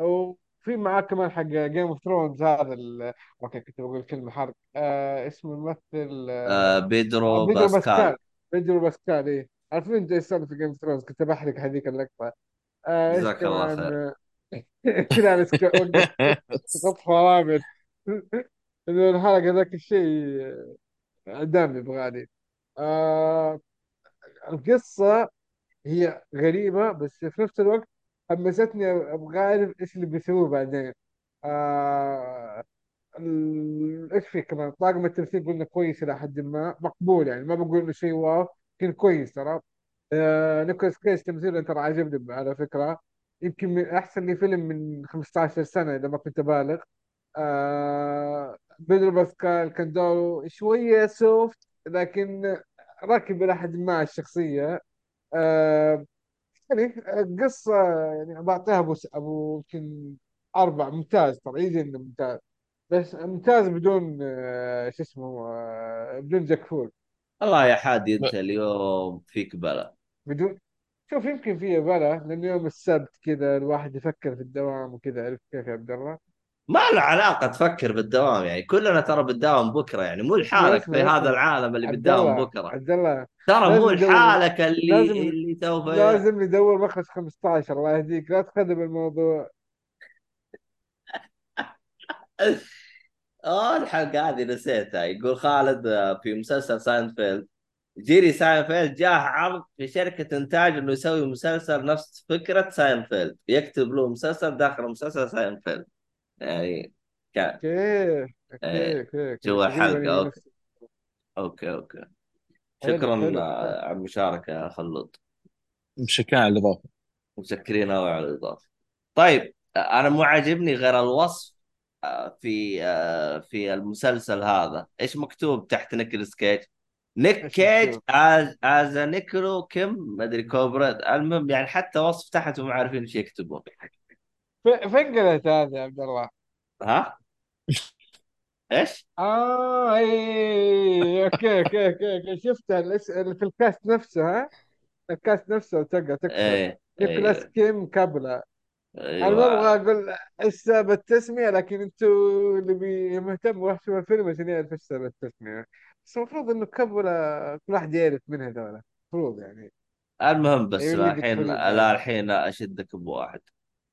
أو في معاه كمان حق Game of Thrones هذا ال... okay كنت بقول كلمة حرق. آه اسمه الممثل آه آه آه، بيدرو بيدرو باسكال. باسكال. بيدرو باسكال إيه. عارفين إيش سالفه Game of Thrones كنت بحرق هذيك اللقطة. آه إيش جزاك الله خير. كذا على سك- وقف فرامل. إنه الحلقة ذاك الشيء آه، دام يبغالي آه القصة هي غريبة بس في نفس الوقت حمستني أبغى أعرف إيش اللي بيسووه بعدين. آه ال- إيش في كمان؟ طاقم التمثيل قلنا كويس إلى حد ما. مقبول يعني ما بقول إنه شيء wow. لكن كويس ترى. آه نيكولاس كيج تمثيله ترى عجبني على فكرة. يمكن من أحسن لي فيلم من 15 سنة إذا ما كنت بالغ. آه بيدرو باسكال كان دوره شوية soft لكن راكب إلى حد ما الشخصية. آه يعني القصة يعني بعطيها أبو أبو يمكن أربع ممتاز ترى يجي ممتاز. بس ممتاز بدون آه، شو اسمه آه، بدون جاك فول الله يا حادي أنت اليوم فيك بلا. بدون شوف يمكن فيه بلا لأن يوم السبت كذا الواحد يفكر في الدوام وكذا عرفت كيف يا عبد الله؟ ما له علاقة تفكر بالدوام يعني كلنا ترى بالدوام بكرة يعني مو لحالك في هذا العالم اللي الله بكرة. عبد الله ترى مو لحالك اللي لازم اللي سوف لازم ندور مخرج 15 الله يهديك لا تخدم الموضوع. آه الحلقة هذه نسيتها. يقول خالد آه، في مسلسل ساينفيلد. جيري ساينفيلد جاه عرض في شركة إنتاج إنه يسوي مسلسل نفس فكرة ساينفيلد. يكتب له مسلسل داخل مسلسل ساينفيلد. يعني كان أوكي okay okay okay. جوا نفس okay okay حلو شكرا آه، على المشاركة يا خلود. شكرا على الإضافة. متشكرين أوي على الإضافة. طيب آه، أنا مو عاجبني غير الوصف في في المسلسل هذا. إيش مكتوب تحت نيكولاس كيج نيك إيش كيج؟ as as نيكولاس كيم ما أدري كوبولا. المهم يعني حتى وصف تحت وما عارفين إيش يكتبون. في- فين قلت هذا يا عبد الله؟ ها؟ إيش؟ آه إي okay okay okay شفتها في ال cast نفسه ها؟ ال cast نفسه تقصد إيه نيكولاس أيوه كيم كوبولا أنا ما أبغى أيوه أقول إيش سبب التسمية لكن أنتوا اللي بي- مهتم يروح يشوف الفيلم عشان يعرف إيش سبب التسمية. بس المفروض إنه كوبولا كل واحد يعرف من هذول. المفروض يعني. المهم بس اللي قد الحين لا الحين أشدك بواحد.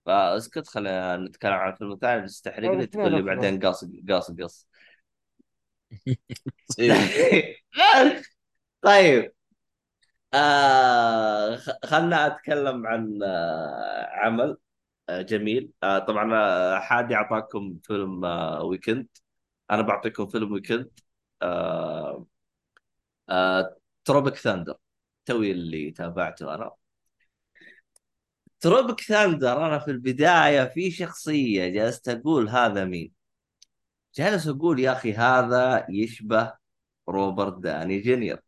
فاسكت خلينا نتكلم عن الفيلم الثاني. بس تحرق لي الاثنين تقول لي افضل بعدين قاص قاص قص إيه. طيب. آه خ- خلنا أتكلم عن آه عمل. جميل. آه طبعا آه، حادي أعطاكم فيلم آه weekend أنا بعطيكم فيلم weekend آه آه Tropic Thunder توي اللي تابعته أنا. Tropic Thunder أنا في البداية في شخصية جلست أقول هذا مين؟ جالس أقول يا أخي هذا يشبه روبرت داوني جونيور.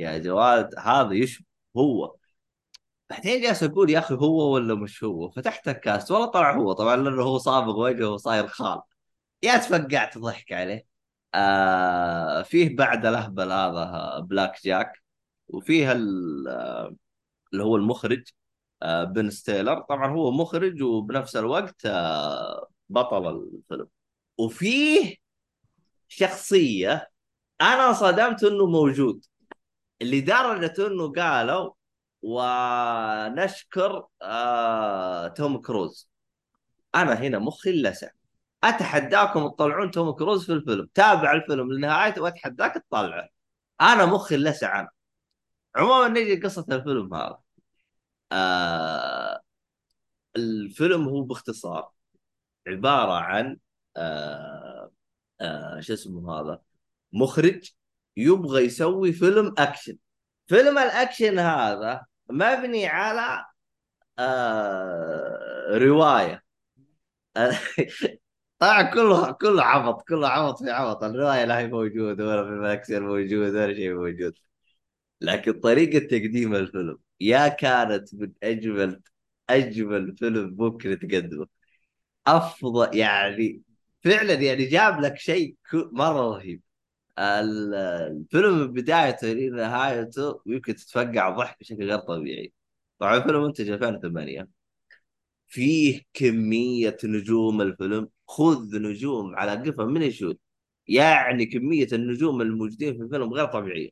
يا جواد هذا يشبه هو. بعدين جالس أقول يا أخي هو ولا مش هو؟ فتحت ال cast والله طلع هو طبعا لأنه هو صابغ وجهه وصاير خال. يا تفقعت ضحك عليه. آه فيه بعد الأهبل هذا بلاك جاك وفيه ال- اللي هو المخرج آه بن ستيلر. طبعا هو مخرج وبنفس الوقت آه بطل الفيلم. وفيه شخصية أنا صدمت إنه موجود لدرجة إنه قالوا ونشكر آه توم كروز. أنا هنا مخي لسع أتحداكم تطلعون توم كروز في الفيلم. تابع الفيلم لنهايته وأتحداك تطلعه. أنا مخي لسع أنا. عموما نجي قصة الفيلم هذا. آه الفيلم هو باختصار عبارة عن آه آه شو اسمه هذا؟ مخرج يبغى يسوي فيلم أكشن. فيلم الأكشن هذا مبني على آه رواية. طبعا كله كله عبط كله عبط في عبط. الرواية لا هي موجودة ولا في الاكشن موجود ولا شيء موجود. لكن طريقة تقديم الفيلم يا كانت من أجمل أجمل فيلم ممكن تقدمه. أفضل يعني فعلا يعني جاب لك شيء مرة رهيب. الفيلم بدايته لنهايته يمكن تتفقع ضحك بشكل غير طبيعي. طبعا الفيلم منتج 2008 فيه كمية نجوم الفيلم. خذ نجوم على قفا من يشوت. يعني كمية النجوم الموجودين في الفيلم غير طبيعية.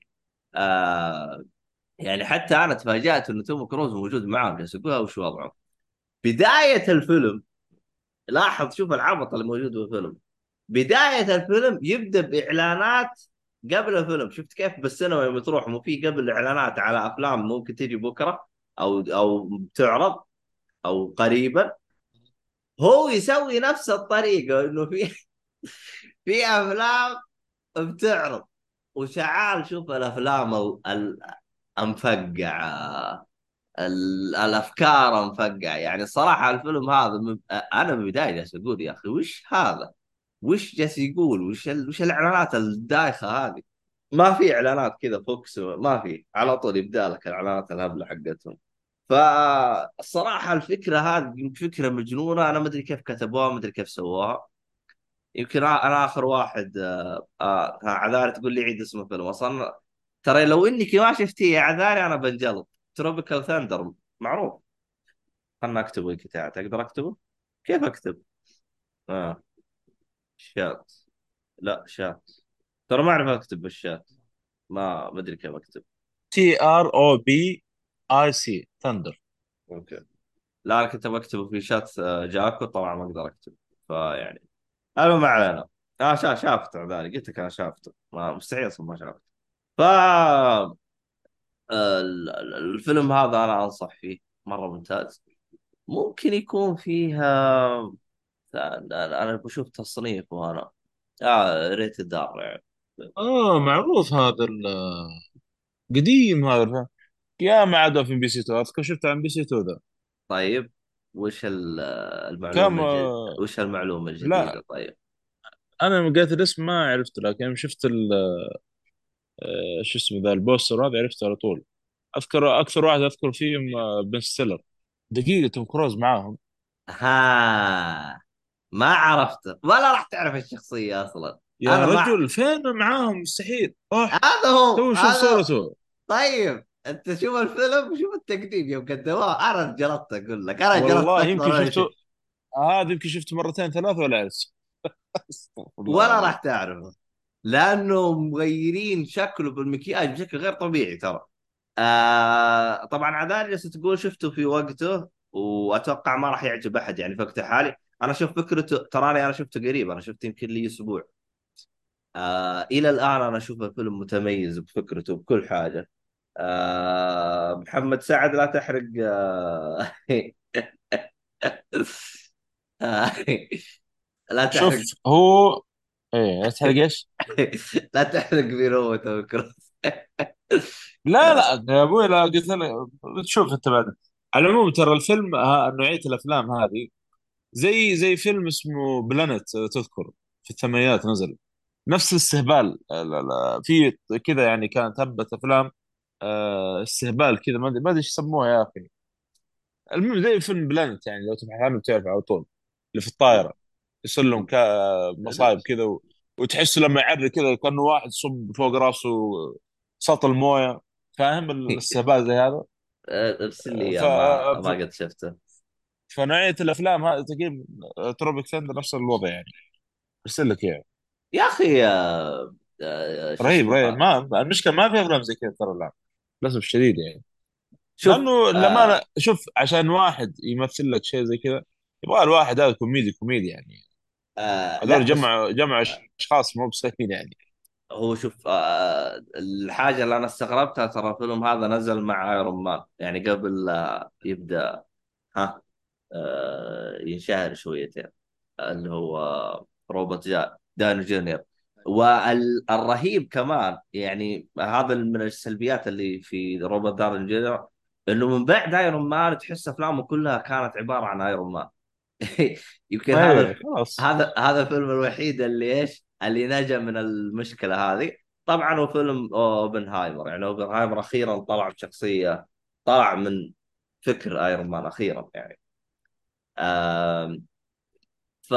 آه يعني حتى أنا تفاجأت انه توم كروز موجود معاهم. جالس أقول وش وضعه؟ بداية الفيلم لاحظ شوف العبط اللي موجود في بداية الفيلم يبدأ بإعلانات قبل الفيلم. شفت كيف بالسينما يوم تروح؟ مو في قبل إعلانات على أفلام ممكن تجي بكرة أو أو بتعرض أو قريبا. هو يسوي نفس الطريقة إنه في في أفلام بتعرض. وشعال شوف الأفلام ال- ال- المفقعة ال- الأفكار مفقعة يعني الصراحة الفيلم هذا. أنا من البداية جالس أقول يا أخي؟ وش هذا؟ وش جالس يقول؟ وش ال... وش الإعلانات الدايخة هذه؟ ما في إعلانات كذا فوكس ما في. على طول يبدأ لك الإعلانات الهبلة حقتهم. فالصراحه الفكرة هذه فكرة مجنونة. أنا ما أدري كيف كتبوها ما أدري كيف سووها. يمكن أنا آخر واحد آه آه عذاري تقول لي عيد اسم الفيلم أصلا ترى لو انك ما شفتيه يا عذاري أنا بنجلط. Tropical Thunder معروف. خلنا أكتبه الكتاب تقدر أكتبه؟ كيف أكتب؟ آه. شات. لا شات. ترى ما أعرف أكتب بالشات. ما ما ادري كيف أكتب. T R O P I C Thunder okay. لا أنا كنت بكتبه في شات آه، جاكو. طبعا ما أقدر أكتب. فيعني أنا ما علينا. شا شافته ذلك قلت لك أنا شافته ما مستحيل أصلا ما شافته ف ال- ال- الفيلم هذا أنا أنصح فيه. مرة ممتاز. ممكن يكون فيها أنا أنا بشوف تصنيف وأنا آه rated R يعني. آه معروف هذا قديم هذا. يا ما عاد في MBC 2 أذكر شفته MBC 2 ذا. طيب وش ال- كم المعلومة الجديدة آه، وش المعلومة لا. الجديدة؟ طيب. أنا قلت الاسم ما عرفت لكن يوم شفت ال- آه، شو اسمه ذا ال poster هذا عرفته على طول. أذكر أكثر واحد أذكر فيهم آه، بن ستيلر دقيقة توم كروز معاهم. ها ما عرفته. ولا راح تعرف الشخصية أصلا. يا رجل فين معاهم؟ مستحيل. هذا هو. تو شوف صورته طيب أنت شوف الفيلم وشوف التقديم يوم قدموه. أنا جلطت أقول لك. أنا جلطت والله يمكن شفته. هذا يمكن شفته مرتين ثلاث ولا عرفت ولا. راح تعرفه. لأنه مغيرين شكله بالمكياج بشكل غير طبيعي ترى. آه طبعا عذاري تقول شفته في وقته وأتوقع ما راح يعجب أحد يعني في وقته الحالي أنا أشوف فكرته تراني أنا شفته قريب أنا شفته يمكن لي أسبوع. آه إلى الآن أنا أشوف الفيلم متميز بفكرته بكل حاجة. آه محمد سعد لا تحرق آه لا شوف تحرق هو إيه تحرق إيش؟ لا تحرق توم كروز لا لا يا أبوي لا قلت لك تشوف أنت بعد. على العموم ترى الفيلم نوعية الأفلام هذه زي زي فيلم اسمه بلانت تذكر في الثمانينات نزل. نفس الاستهبال لا لا في كذا يعني كانت هبة أفلام آه، استهبال كذا ما أدري إيش يسموها يا أخي. المهم زي فيلم Plane يعني لو تبحث عنه بتعرف على طول اللي في الطائرة يصير لهم مصايب كذا و... وتحس لما يعرق كذا كأنه واحد صب فوق راسه سطل مويه فاهم الاستهبال زي هذا؟ ارسل لي ف... ما قد شفته. فنوعية الأفلام هذه تقريبا Tropic Thunder نفس الوضع يعني. أرسل لك اياه يا أخي آه، آه، رهيب رهيب. ما المشكلة ما في أفلام زي كذا ترى الآن. للأسف الشديد يعني. شوف لأنه لما آه شوف عشان واحد يمثل لك شيء زي كذا يبغى الواحد هذا كوميدي كوميدي يعني. آه هذول لا بس جمع جمع أشخاص مو بسهلين يعني. هو شوف آه الحاجة اللي أنا استغربتها ترى الفيلم هذا نزل مع Iron Man يعني قبل لا يبدأ. ها؟ آه ينشهر شويتين اللي هو روبرت جا داوني جونيور. والرهيب كمان يعني هذا من السلبيات اللي في روبرت داوني جونيور إنه من بعد Iron Man تحس أفلامه كلها كانت عبارة عن Iron Man يمكن هذا خلاص. هذا هذا الفيلم الوحيد اللي إيش؟ اللي نجا من المشكلة هذه. طبعا هو فيلم أوبنهايمر يعني أوبنهايمر أخيرا طلع بشخصية طلع من فكر Iron Man أخيرا يعني. ف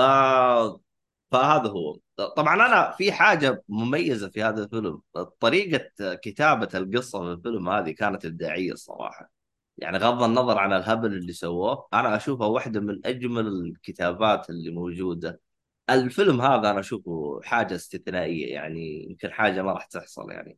فهذا هو. طبعا أنا في حاجة مميزة في هذا الفيلم. طريقة كتابة القصة في الفيلم هذه كانت إبداعية الصراحة. يعني غض النظر عن الهبل اللي سووه أنا اشوفها واحدة من أجمل الكتابات اللي موجودة. الفيلم هذا أنا أشوفه حاجة استثنائية يعني يمكن حاجة ما راح تحصل يعني.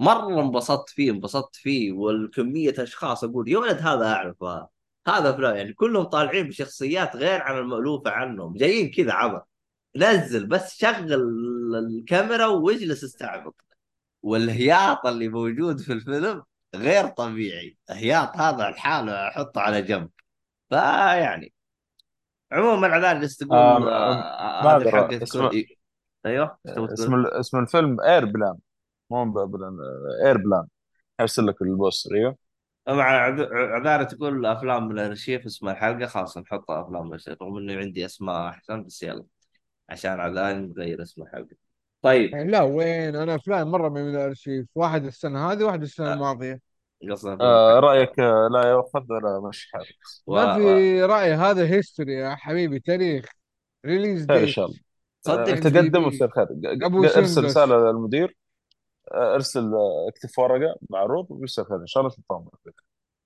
مرة انبسطت فيه انبسطت فيه والكمية أشخاص أقول يا ولد هذا أعرفه. هذا فلان يعني كلهم طالعين بشخصيات غير عن المألوفة عنهم جايين كذا عبط. نزل بس شغل الكاميرا واجلس استعبط والهياط اللي موجود في الفيلم غير طبيعي. هياط هذا لحاله أحطه على جنب. فيعني عموما جالس آه تقول آه حقت اسم كل أيوه اسم اسم الفيلم Airplane مو Plane اير بلان أرسل لك البوستر أيوه. مع عذ- عذاري تقول افلام من الأرشيف اسم الحلقة خلاص نحطها أفلام من الأرشيف رغم انه عندي أسماء أحسن بس يلا عشان عذاري نغير اسم الحلقة. طيب. يعني لا وين؟ أنا أفلام مرة من الأرشيف واحد السنة هذه واحد السنة آه، الماضية. فيلم آه رأيك آه، لا يؤخذ ولا مش حالك. ما في. رأي هذا هيستوري يا حبيبي تاريخ ريليز خير إن ديت شاء الله. آه، صدق. دي تقدم ويصير خير. ارسل رسالة للمدير. آه، أرسل آه، اكتب ورقة معروض ويصير خير إن شاء الله تطمن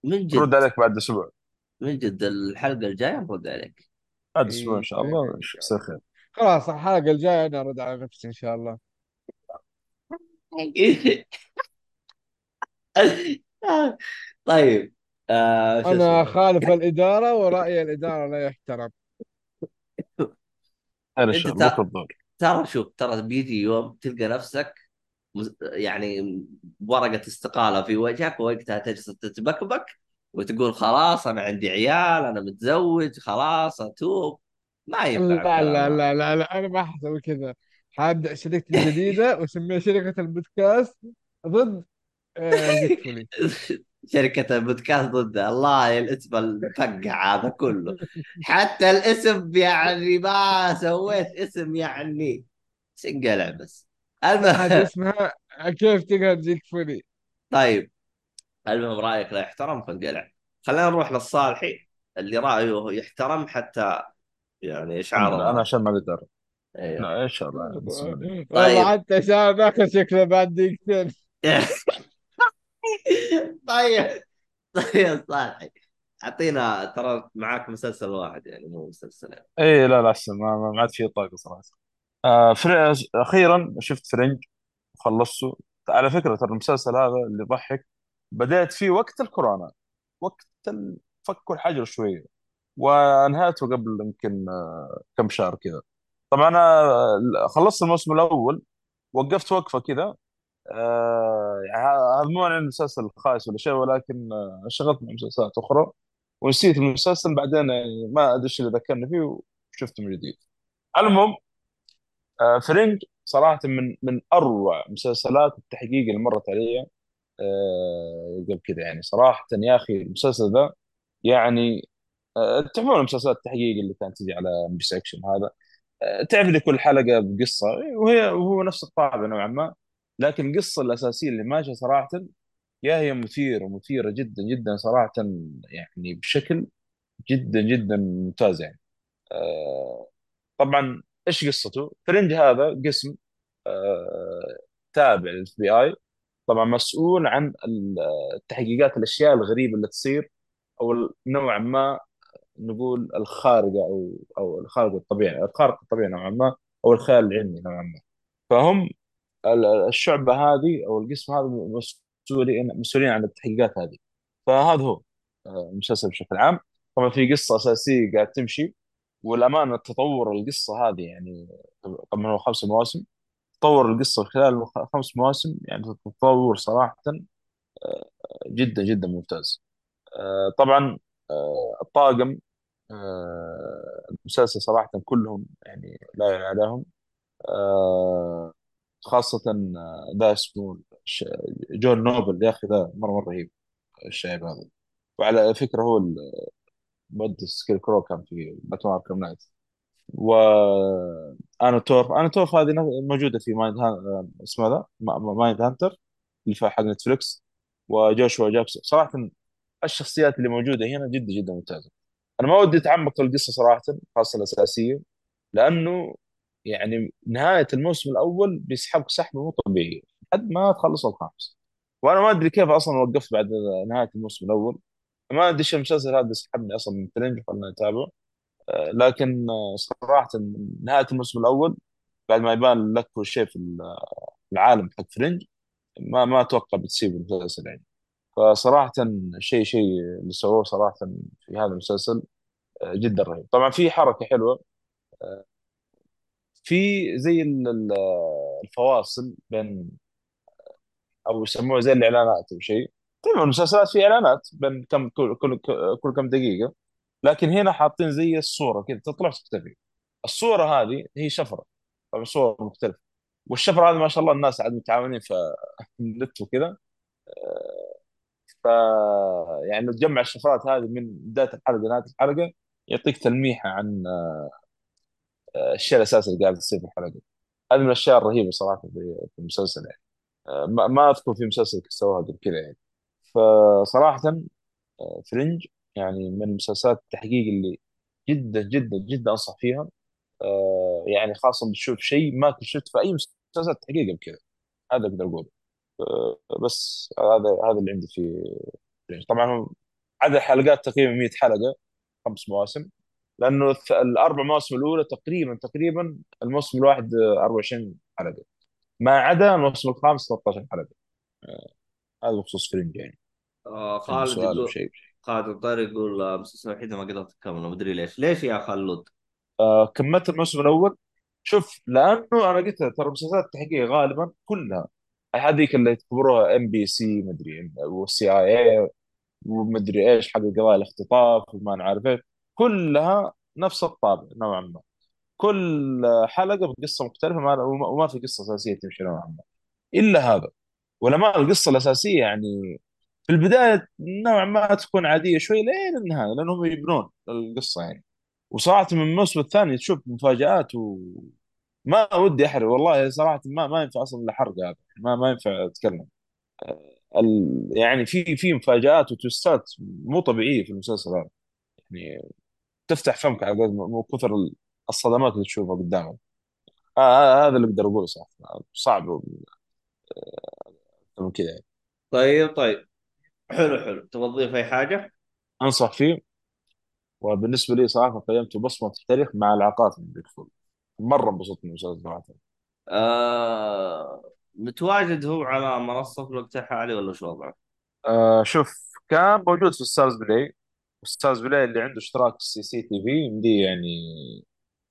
من نرد جد عليك بعد أسبوع. من جد الحلقة الجاية نرد عليك. بعد أسبوع إن اي شاء الله ان شاء يصير الله خير. خلاص الحلقة الجاية أنا أرد على نفسي إن شاء الله. طيب آه شو أنا اسمه؟ خالف الإدارة ورأي الإدارة لا يحترم. خير ان أنت شاء الله ت- بكره الظهر ترى شوف ترى بيجي يوم تلقى نفسك يعني ورقة استقالة في وجهك ووقتها تجلس تتبكبك وتقول خلاص أنا عندي عيال أنا متزوج خلاص أتوب. ما ينفع لا لا لا لا, لا أنا ما حسوي كذا. حابدا شركتي الجديدة وأسميها شركة البودكاست ضد آه، شركة البودكاست ضد. الله الاسم الفقع هذا كله. حتى الاسم يعني ما سويت اسم يعني. سنقلع بس. حاجة المهم اسمها كيف تقهر زيك فولي طيب المهم رأيك لا يحترم فانقلع خلينا نروح للصالحي اللي رأيه يحترم حتى يعني لله أنا عشان ما أقدر. أيوه. لا إن شاء الله. بسم الله. والله طيب. حتى عشان ناخذ شكله بعد دقيقتين. طيب. طيب صالحي. أعطينا ترى معاك مسلسل واحد يعني مو مسلسلين. اي لا لا أحسن. ما ما عاد في طاقة صراحة. آه. أخيرا شفت فرنج وخلصته. على فكرة ترى المسلسل هذا اللي يضحك بدأت فيه وقت الكورونا وقت فكوا الحجر شوية وانهيته قبل يمكن آه، كم شهر كذا. طبعا أنا آه، خلصت الموسم الأول وقفت وقفة كذا. آه، يعني هذا مو عن المسلسل الخايس ولا شيء ولكن آه، انشغلت مع مسلسلات أخرى ونسيت المسلسل بعدين يعني ما أدري إيش اللي ذكرني فيه وشفته من جديد. المهم آه، Fringe صراحة من من أروع مسلسلات التحقيق اللي مرت علي آه، قبل كذا يعني صراحة يا أخي المسلسل ذا يعني آه، تعرفون مسلسلات التحقيق اللي كانت تجي على ام بي سكشن هذا؟ تعرف كل حلقة بقصة وهي وهو نفس الطابع نوعا ما. لكن القصة الأساسية اللي ماشية صراحة يا هي مثيرة مثيرة جدا جدا صراحة يعني بشكل جدا جدا ممتاز يعني. طبعا إيش قصته؟ فرنج هذا قسم آه، تابع للاف بي اي طبعا مسؤول عن ال- التحقيقات الأشياء الغريبة اللي تصير أو نوعا ما نقول الخارقة أو أو الخارق الطبيعي الخارق الطبيعي نوعا ما أو الخيال العلمي نوعا ما. فهم ال- الشعبة هذه أو القسم هذا مسؤولين مسؤولين عن التحقيقات هذه. فهذا هو آه، المسلسل بشكل عام. طبعا في قصة أساسية قاعد تمشي. والأمانة تطور القصة هذه يعني طبعا هو خمس مواسم تطور القصة خلال خمس مواسم يعني تطور صراحة جدا جدا ممتاز. آه، طبعا آه، الطاقم آه، المسلسل صراحة كلهم يعني لا يعلى عليهم. آه، خاصة آه، ذا اسمه جون نوبل يا أخي ذا مرة مرة رهيب الشايب هذا. وعلى فكرة هو المؤدي Scarecrow كان في Batman Arkham Knight و أنا تورف هذه موجودة في Mind Hun... اسمه ذا ما- ما- Mindhunter اللي في حق نتفلكس وجوشوا جاكسون صراحة الشخصيات اللي موجودة هنا جدا جدا ممتازة. أنا ما ودي أتعمق في القصة صراحة خاصة الأساسية لأنه يعني نهاية الموسم الأول بيسحبك سحبه مو طبيعيه لحد ما تخلص الخامس. وأنا ما أدري كيف أصلا وقفت بعد نهاية الموسم الأول. ما ادري إيش المسلسل هذا سحبني أصلا من فرنج خلنا نتابعه آه، لكن آه، صراحة نهاية الموسم الأول بعد ما يبان لك كل شيء في العالم حق فرنج ما ما أتوقع بتسيب المسلسل يعني. فصراحه شيء شيء اللي سووه صراحة في هذا المسلسل آه، جدا رهيب. طبعا في حركة حلوة في زي ال- ال- الفواصل بين أو يسموها زي الإعلانات أو شيء. طبعا المسلسلات في إعلانات بين كم كل كل كل كم دقيقة. لكن هنا حاطين زي الصورة كذا تطلع وتختفي الصورة هذه هي شفرة. طبعا صور مختلفة. والشفرة هذه ما شاء الله الناس عاد متعاونين في النت وكذا. ف يعني تجمع الشفرات هذه من بداية الحلقة لنهاية الحلقة يعطيك تلميحه عن آه، الشيء الأساسي اللي قاعد يصير في الحلقة. هذه من الأشياء الرهيبة صراحة في المسلسل يعني. آه، ما أذكر في مسلسل سواها قبل كذا يعني. فصراحة آه، فرنج يعني من مسلسلات التحقيق اللي جدا جدا جدا أنصح فيها. آه، يعني خاصة بتشوف شيء ما كنت شفت في أي مسلسل تحقيق قبل كذا. هذا أقدر أقوله. آه، بس هذا هذا اللي عندي في فرنج. طبعا عدد الحلقات تقريبا 100 حلقة خمس مواسم. لأنه الأربع مواسم الأولى تقريبا تقريبا الموسم الواحد آه، 24 حلقة. ما عدا الموسم الخامس 13 حلقة. هذا بخصوص Fringe يعني آه عندي خالد يقول خالد الطير يقول آه، المسلسل الوحيد ما قدرت أكمله. ما أدري ليش. ليش يا خلود آه، كملت الموسم الأول. شوف لأنه أنا قلت ترى مسلسلات التحقيق غالبا كلها هذيك اللي يعتبروها MBC مدري وال CIA ومدري إيش حق قضايا الاختطاف وما نعرف إيش. كلها نفس الطابع نوعا ما. كل حلقة بقصة مختلفة ما وما وما في قصة أساسية تمشي نوعا ما. إلا هذا. ولما القصة الأساسية يعني في البداية نوعا ما تكون عادية شوي لين النهاية لأنهم يبنون القصة يعني. وصراحة من الموسم الثاني تشوف مفاجآت وما ودي أحرق والله صراحة ما ما ينفع أصلا الحرق هذا ما ما ينفع أتكلم. ال... يعني في في مفاجآت وتوستات مو طبيعية في المسلسل هذا. يعني تفتح فمك على قد من كثر الصدمات اللي تشوفها قدامك. آه آه هذا اللي أقدر أقوله صراحة صعب. أكثر من كذا. يعني. طيب طيب. حلو حلو. تبغى تضيف أي حاجة؟ أنصح فيه. وبالنسبة لي صراحة قيمته بصمة في التاريخ مع العقاد من بيك فول مرة انبسطت من المسلسل صراحة آه متواجد هو على منصة في الوقت الحالي ولا شو وضعه؟ آه شوف كان موجود في ستارز بلاي ستارز بلاي اللي عنده اشتراك سي سي تي في يمديه يعني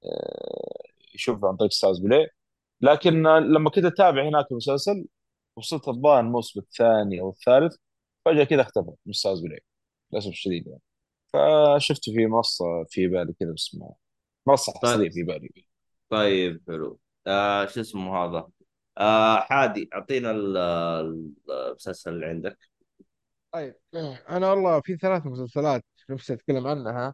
آه يشوف عن طريق Starz Play لكن لما كنت أتابع هناك المسلسل وصلت الظاهر الموسم الثاني أو الثالث فجأة كذا اختفى من Starz Play للأسف الشديد يعني. فشفته في منصة في بالي كذا اسمها منصة طيب. حصرية في بالي. طيب حلو. آه شو اسمه هذا؟ آه حادي أعطينا ال- ال- المسلسل اللي عندك. طيب أنا والله في ثلاث مسلسلات نفسي أتكلم عنها.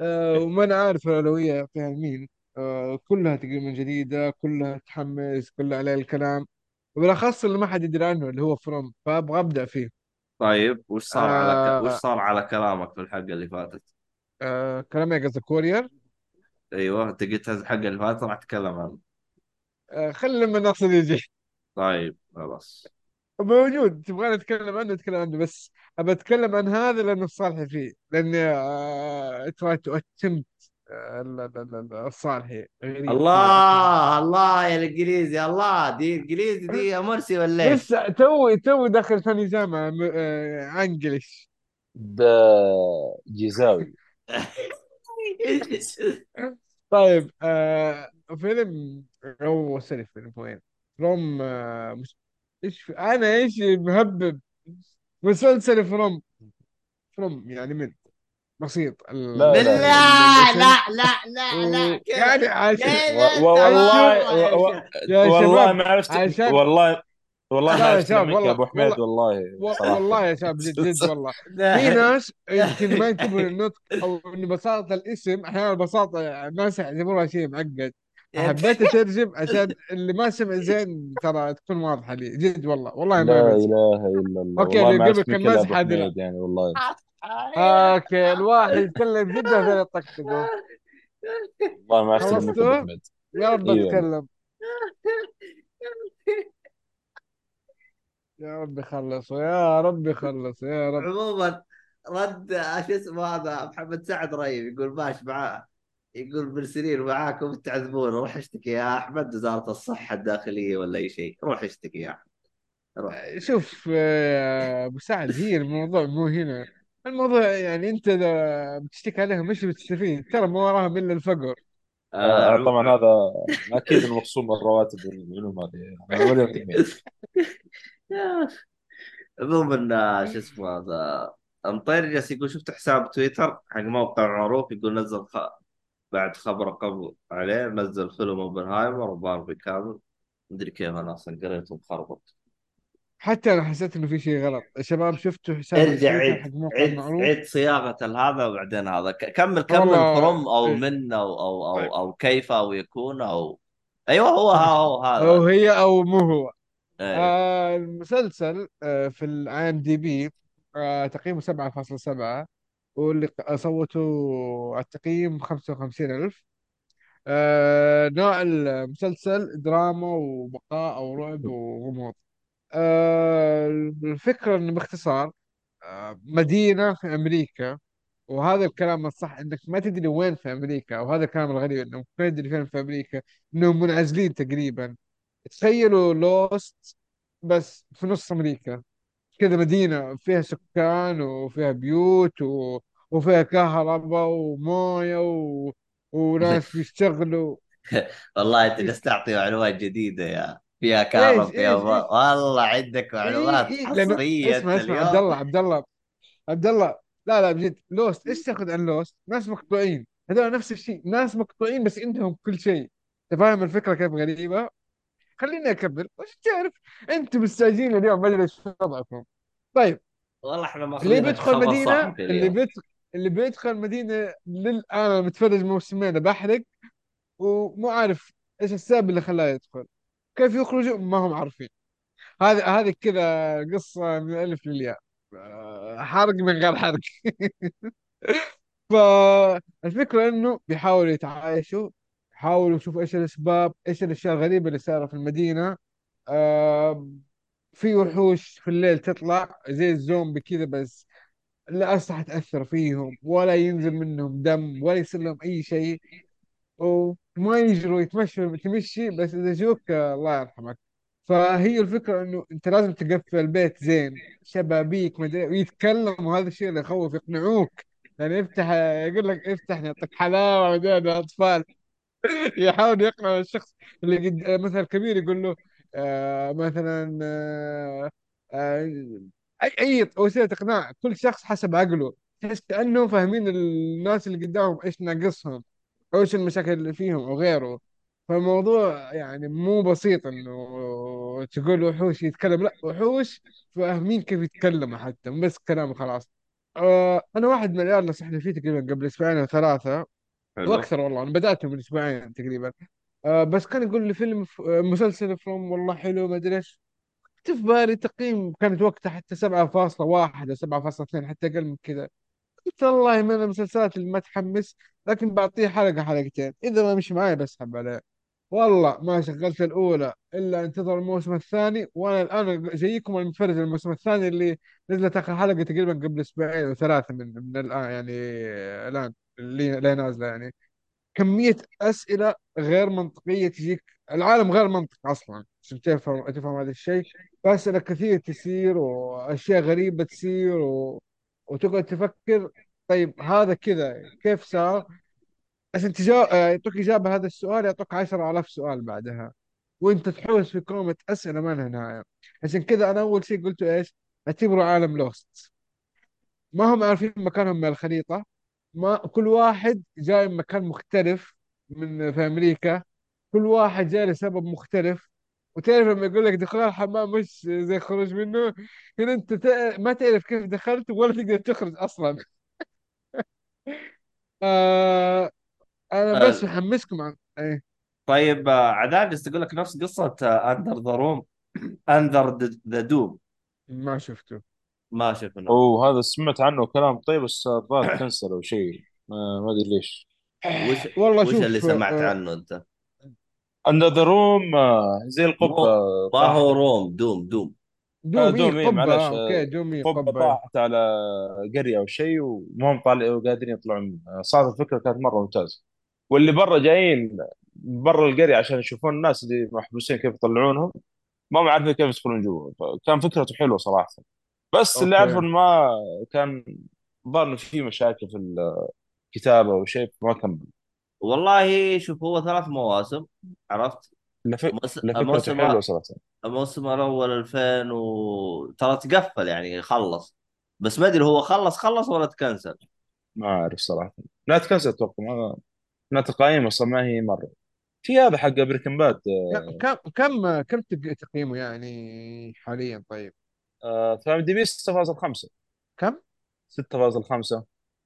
أه وما أنا عارف الأولوية اعطيها لمين أه كلها تقريبا جديدة كلها تحمس كلها عليه الكلام. وبالاخص اللي ما حد يدري عنه اللي هو فروم فأبغى أبدأ فيه. طيب وش صار على ك... وش أه صار على كلامك في الحلقة اللي فاتت؟ أه كلامي قصدك كورير أيوه أنت قلت حق اللي فات راح أتكلم عنه. آه، خلي لما ناصر يجي. طيب خلاص. موجود تبغى نتكلم عنه نتكلم عنه بس أبى أتكلم عن هذا لأنه صالحي فيه لأني تراي تو اتمت الصالحي الله الله يا الإنجليزي الله دي إنجليزي دي يا مرسي ولا إيش؟ لسه توي توي داخل ثاني جامعة م- آه، انجلش ده جيزاوي طيب آه فيلم هو سوري فيلم وين؟ فروم آه مش إيش أنا إيش مهبب مسلسل فروم فروم يعني من بسيط ال- لا لا لا لا لا و- يعني عشان والله والله شباب ما عرفت والله والله ما لا يا عرفت يا والله ابو حميد والله والله يا شباب جد جد والله في ناس يمكن ما ينتبهوا للنطق أو ان بساطة الاسم أحيانا بساطة الناس يعتبروها شيء معقد حبيت اترجم عشان اللي ما سمع زين ترى تكون واضحة لي جد والله والله ما لا اله الا الله أوكي اللي مزحة لا حميد يعني والله أوكي الواحد يتكلم جدا هذول يطقطقوا والله ما ابو خلصتوا حميد يا رب إيوه. اتكلم يا رب يخلصوا يا رب يخلصوا يا رب. عموما رد شو اسمه هذا؟ محمد سعد رهيب يقول ماش معاه يقول مرسلين معاكم تعذبون روح اشتكي يا أحمد وزارة الصحة الداخلية ولا أي شيء. روح اشتكي يا أحمد. روح. شوف آه، أبو سعد هي الموضوع مو هنا. الموضوع يعني انت اذا بتشتكي عليهم مش بتستفيد ترى ما وراهم إلا الفقر. آه آه طبعا هذا أكيد المخصوم الرواتب والعلوم هذه. عموما آه، شو اسمه هذا مطير جالس يقول شفت حساب تويتر حق موقع معروف يقول نزل خ... بعد خبر قبل عليه نزل فيلم أوبنهايمر وباربي كامل. مدري كيف أنا أصلا قريته مخربط حتى أنا حسيت إنه في شيء غلط. الشباب شفتوا حساب ارجع عيد عيد عيد صياغة هذا وبعدين هذا. كمل كمل فروم أو إيه، من أو أو طيب. أو, أو كيف أو يكون أو أيوه هو هو هذا. أو هي أو مو هو. إيه. آه المسلسل آه في ال IMDb آه تقييمه 7.7 واللي صوتوا التقييم 55,000 آه نوع المسلسل دراما وبقاء أو رعب وغموض. آه الفكرة إنه باختصار آه مدينة في أمريكا وهذا الكلام الصح إنك ما تدري وين في أمريكا وهذا الكلام الغريب إنك ما تدري فين في أمريكا إنهم منعزلين تقريبا. تخيلوا Lost بس في نص أمريكا. كذا مدينة فيها سكان وفيها بيوت و... وفيها كهرباء وموية و... وناس بيشتغلوا والله أنت جالس تعطي معلومات جديدة يا فيها ما... إيش والله عندك إيه معلومات إيه حصرية اسمع انت اسمع عبد الله عبد الله عبد الله. لا لا بجد Lost. إيش تاخذ عن لوست؟ ناس مقطوعين. هذول نفس الشيء. ناس مقطوعين بس عندهم كل شيء. أنت فاهم الفكرة كيف غريبة؟ خليني أكمل. وش تعرف؟ أنتم مستعجلين اليوم ما أدري إيش وضعكم. طيب. والله إحنا اللي ماخذينك بيدخل صحفي اللي اليوم بيت اللي بيدخل مدينة للآن أنا متفرج موسمين بحرق ومو عارف إيش السبب اللي خلاه يدخل. كيف يخرجوا؟ ما هم عارفين. هذه هذه كذا قصة من الألف للياء. آه، حرق من غير حرق. فالفكرة إنه بيحاولوا يتعايشوا يحاولوا يشوفوا إيش الأسباب إيش الأشياء الغريبة اللي صايرة في المدينة. في وحوش في الليل تطلع زي الزومبي كذا بس لا أسلحة تأثر فيهم ولا ينزل منهم دم ولا يصير لهم أي شيء. وما يجروا يتمشوا تمشي بس إذا جوك الله يرحمك. فهي الفكرة إنه أنت لازم تقفل البيت زين شبابيك مدري ويتكلم وهذا الشيء اللي يخوف يقنعوك. يعني يفتح يقول لك افتح نعطيك حلاوة مدري الأطفال يحاول يقنع الشخص اللي قد مثلا كبير يقول له آه مثلا آه آه أي أي وسيلة إقناع كل شخص حسب عقله. تحس كانه فاهمين الناس اللي قدامهم إيش ناقصهم. إيش المشاكل اللي فيهم أو غيره. فالموضوع يعني مو بسيط إنه تقول وحوش يتكلم. لا وحوش فاهمين كيف يتكلموا حتى مو بس كلام خلاص. آه أنا واحد من العيال نصحني فيه تقريبا قبل أسبوعين أو ثلاثة. حلو. وأكثر والله أنا بدأته من أسبوعين تقريبا. آه بس كان يقول لي فيلم ف- آه، مسلسل فروم والله حلو ما أدري إيش. كنت في بالي تقييم كانت وقتها حتى 7.1 أو 7.2 حتى أقل من كذا. والله من المسلسلات اللي ما تحمس لكن بعطيه حلقة حلقتين. إذا ما مش معي بسحب عليه. والله ما شغلت الأولى إلا أنتظر الموسم الثاني وأنا الآن جايكم المنفرد الموسم الثاني اللي نزلت آخر حلقة تقريبا قبل أسبوعين أو ثلاثة من من الآن يعني الآن اللي اللي نازلة يعني. كمية أسئلة غير منطقية تجيك العالم غير منطقي أصلا. عشان تفهم تفهم هذا الشيء؟ فأسئلة كثير تصير وأشياء غريبة تصير و... وتقعد تفكر طيب هذا كذا كيف صار؟ عشان تجاوب يعطوك إجابة هذا السؤال يعطوك 10000 سؤال بعدها. وأنت تحوس في كومة أسئلة ما لها نهاية. عشان كذا أنا أول شيء قلته إيش؟ اعتبروا عالم لوست. ما هم عارفين مكانهم من الخريطة. ما كل واحد جاي من مكان مختلف من في أمريكا. كل واحد جاي لسبب مختلف. وتعرف لما يقول لك دخول الحمام مش زي خروج منه هنا أنت تع- ما تعرف كيف دخلت ولا تقدر تخرج أصلا. آه أنا بس آه، محمسكم عن إيه. طيب آه، تقول لك نفس قصة اندر ذا روم اندر ذا دوم ما شفته. ما شفنا. وهذا سمعت عنه كلام طيب بس الظاهر cancel أو شيء. ما ما أدري ليش. وش والله وش اللي شوف سمعت آه عنه أنت؟ Under the Room زي القبة ما هو room dome dome. آه، dome ي dome اي قبة. معلش آه آه، أوكي dome ي قبة قبة. إيه. طاحت على قرية أو شيء وما هم طالعين قادرين يطلعون. منها. صارت الفكرة كانت مرة ممتازة. واللي برا جايين برا القرية عشان يشوفون الناس اللي محبوسين كيف يطلعونهم. ما هم عارفين كيف يدخلون جوا. فكان فكرته حلوة صراحة. بس اللي أعرفه إنه ما كان ظهر انه في مشاكل في الكتابة أو شيء ما كمل. والله شوف هو ثلاث مواسم عرفت؟ الموسم الموسم الأول 2000 و ترى تقفل يعني خلص. بس ما أدري هو خلص خلص ولا تكنسل؟ ما أعرف صراحة. لا تكنسل أتوقع ما ما تقايم أصلا ما هي مرة. في هذا حق بريكن باد آه، كم كم كم تقييمه يعني حاليا؟ طيب؟ آه، في ام دي بي 6.5 كم؟ 6.5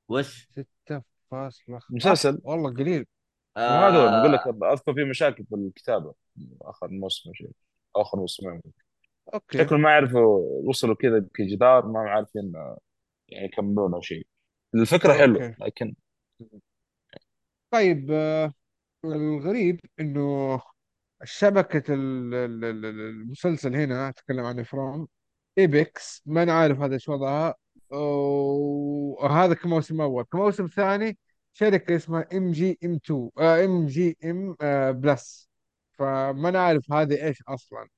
وش؟ 6 فاست لخ... مسلسل؟ أه، والله قليل آه. ادري بقول لك أذكر في مشاكل في الكتابة. آخر موسم شيء آخر موسمين أوكي. شكلهم ما عرفوا وصلوا كذا كجدار ما عارفين آه، يعني يكملون أو شيء. الفكرة حلوة لكن طيب آه، الغريب إنه شبكة المسلسل هنا أتكلم عن From Epix ما نعرف هذا إيش وضعها وهذا كموسم أول. كموسم ثاني شركة اسمها ام جي ام 2 ام جي ام Plus. فما أنا عارف هذه إيش أصلا.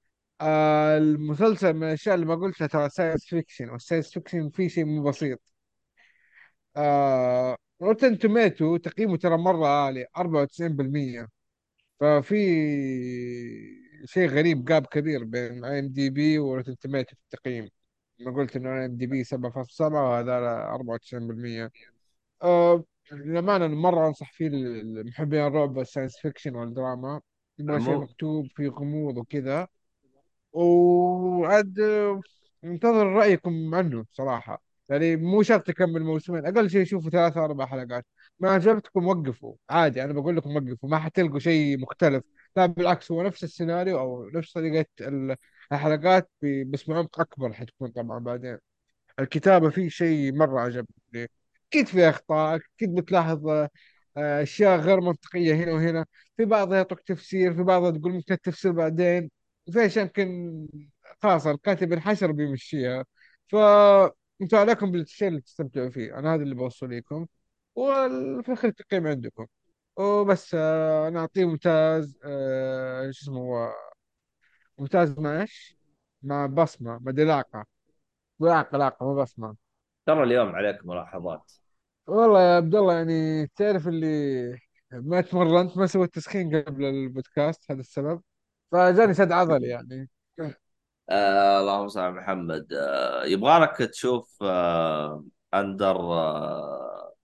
آه، المسلسل من الأشياء اللي ما قلتها ترى science fiction وال science fiction فيه شيء مو بسيط. آه Rotten Tomatoes تقييمه ترى مرة عالي 94% ففي شيء غريب gap كبير بين IMDb و Rotten Tomatoes في التقييم. ما قلت إنه IMDb 7.7 وهذا 94% أه للأمانة أنا مرة أنصح فيه المحبين الرعب وال science fiction والدراما. يبغى شيء مو مكتوب فيه غموض وكذا. وعاد انتظر رأيكم عنه صراحة. يعني مو شرط تكمل موسمين أقل شيء شوفوا ثلاثة أربع حلقات. ما عجبتكم وقفوا. عادي أنا بقول لكم وقفوا ما حتلقوا شيء مختلف. لا بالعكس هو نفس السيناريو أو نفس طريقة ال- الحلقات ب- بس بعمق أكبر حتكون طبعا بعدين. الكتابة فيه شيء مرة عجبني. أكيد في أخطاء أكيد بتلاحظ آه، أشياء غير منطقية هنا وهنا في بعضها يعطوك تفسير في بعضها تقول ممكن التفسير بعدين وفي أشياء يمكن خلاص الكاتب انحشر بيمشيها فأنتوا عليكم بالشيء اللي تستمتعوا فيه. أنا هذا اللي بوصل لكم وفي الآخر التقييم عندكم. وبس آه، أنا أعطيه ممتاز آه، شو اسمه هو ممتاز مع إيش؟ مع بصمة ما دلاقة. لاقة لاقة ما بصمة. ترى اليوم عليك ملاحظات. والله يا عبد الله يعني تعرف اللي ما تمرنت ما سويت تسخين قبل البودكاست هذا السبب. فجاني شد عضلي يعني. آه اللهم صل على محمد. آه يبغالك تشوف آه اندر آه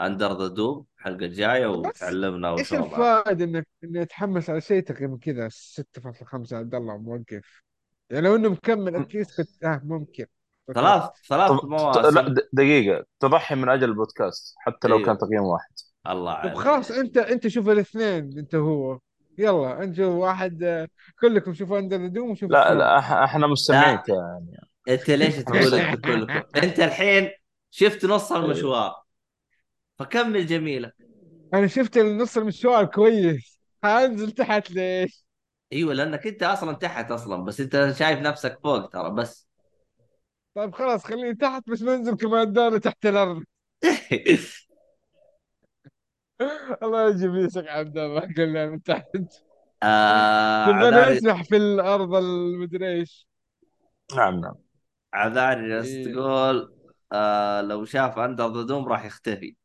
اندر ذا دوم الحلقة الجايه وتعلمنا إيش وضعه الفائدة انك إني أتحمس على شيء تقييم كذا 6.5 عبد الله موقف. يعني لو إنه مكمل at least كنت آه ممكن. ثلاث ثلاث لا مواسم د- دقيقة. تضحي من أجل البودكاست حتى لو كان أيوه تقييم واحد. الله عليك. خلاص انت أنت شوف الاثنين أنت هو. يلا أنت شوف واحد آه، كلكم شوفوا Under Dome وشوفوا لا لا أحنا مستمعين لا. يعني أنت ليش تقول أنت كلكم؟ أنت الحين شفت نص المشوار. فكمل جميلة. أنا شفت النص المشوار كويس. حانزل تحت ليش؟ أيوه لأنك أنت أصلا تحت أصلا بس أنت شايف نفسك فوق ترى بس. طيب خلاص خليني تحت بس ننزل كمان تحت الأرض. الله يجيب يسك عبد الله قلنا من تحت. آه عذاري نسبح في الأرض المدري إيش. نعم نعم. عذاري جالس إيه. تقول آه لو شاف Under the Dome راح يختفي.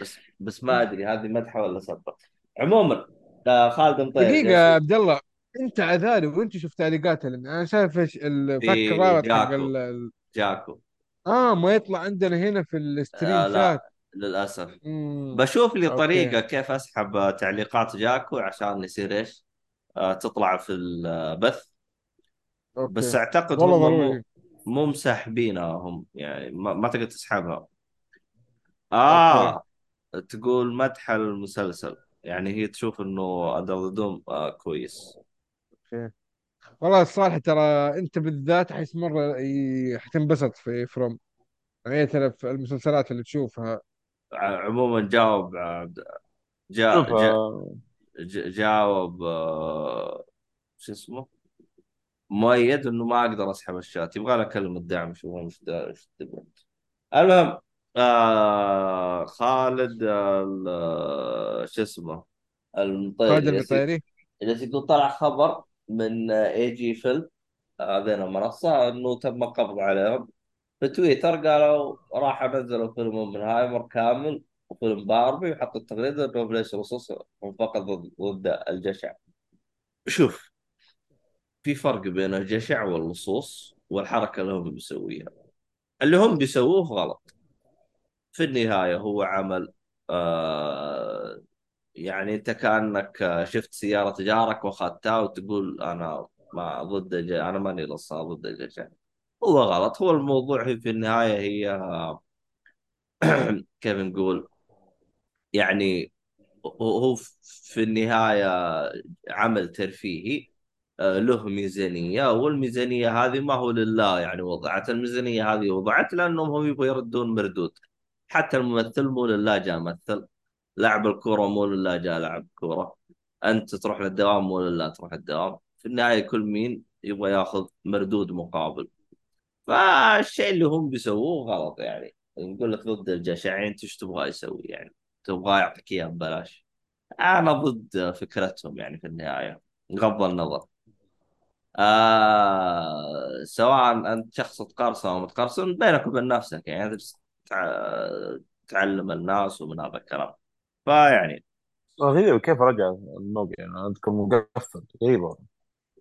بس بس ما أدري هذه مدحة ولا سبه عموما آه خالد مطير جالس عبد الله انت عذاري وانت شفت تعليقاتها لأن أنا شايف إيش الفك في الرابط حق جاكو. ال... جاكو. آه ما يطلع عندنا هنا في ال stream آه شات. لا للأسف. مم. بشوف لي okay. طريقة كيف أسحب تعليقات جاكو عشان يصير إيش؟ آه تطلع في البث. okay. بس أعتقد والله هم مو ضروري. مو مسحبينها هم يعني ما, ما تقدر تسحبها. آه تقول مدح المسلسل. يعني هي تشوف إنه Under Dome آه كويس. okay والله الصراحة ترى انت بالذات حيث مرة ي- حتنبسط في From يعني ترى في المسلسلات اللي تشوفها. عموما جاوب عبد جا شوف جا آه، ج- جاوب آه، شو اسمه؟ مؤيد إنه ما أقدر أسحب الشات. يبغى له كلمة دعم شو هو مش دا- إيش تبغى. المهم آه خالد آه ال- شو اسمه؟ المطير خالد جالس المطيري. جالس يقول طلع خبر. من اي جي فيلم هذين المنصة إنه تم القبض عليهم. في تويتر قالوا راح نزلوا فيلم اوبنهايمر كامل وفيلم باربي وحطوا التغريده انه ليش لصوص فقط ضد ضد الجشع. شوف في فرق بين الجشع واللصوص والحركة اللي هم بيسويها. اللي هم بيسووه غلط. في النهاية هو عمل آه يعني انت كأنك شفت سيارة جارك واخذتها وتقول أنا ما ضد. أنا ماني لصها ضد الجشع هو غلط. هو الموضوع في النهاية هي كيف نقول؟ يعني هو هو في النهاية عمل ترفيهي آه، له ميزانية والميزانية هذه ما هو لله يعني وضعت. الميزانية هذه وضعت لأنهم هم يبغوا يردون مردود. حتى الممثل مو لله جاء مثل. لاعب الكورة مو لله جاء لعب كوره أنت تروح للدوام مو لله تروح الدوام في النهاية كل مين يبغى ياخذ مردود مقابل. فالشيء اللي هم بيسووه غلط يعني. يقول لك ضد الجشع انت إيش تبغى يسوي يعني؟ تبغى يعطيك إياه ببلاش. أنا ضد فكرتهم يعني في النهاية. بغض النظر. آه سواء أنت شخص تقرصن أو متقرصن بينك وبين نفسك يعني. تعلم الناس ومن هذا الكلام. فيعني غريب كيف رجع الموقع يعني اذكر مقفل غريبه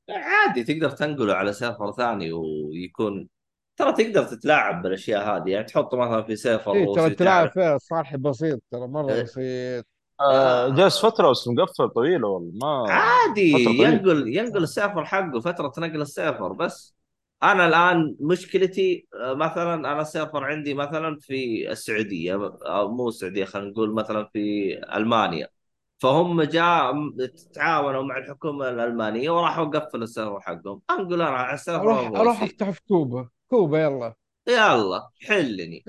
عادي تقدر تنقله على server ثاني ويكون ترى تقدر تتلاعب بالأشياء هذه يعني تحطه مثلا في server A إيه، ترى تعرف فيها الصراحة بسيط ترى مرة إيه. بسيط آه آه. جالس فترة بس مقفل طويلة والله ما عادي. ينقل ينقل ال server حقه فترة نقل ال server بس أنا الآن مشكلتي آه، مثلا أنا ال server عندي مثلا في السعودية أو مو السعودية خلينا نقول مثلا في ألمانيا. فهم جاء تعاونوا مع الحكومة الألمانية وراحوا قفلوا ال server حقهم. انقل أنا على ال server أروح أروح أفتح في كوبا. كوبا يلا. يلا حلني.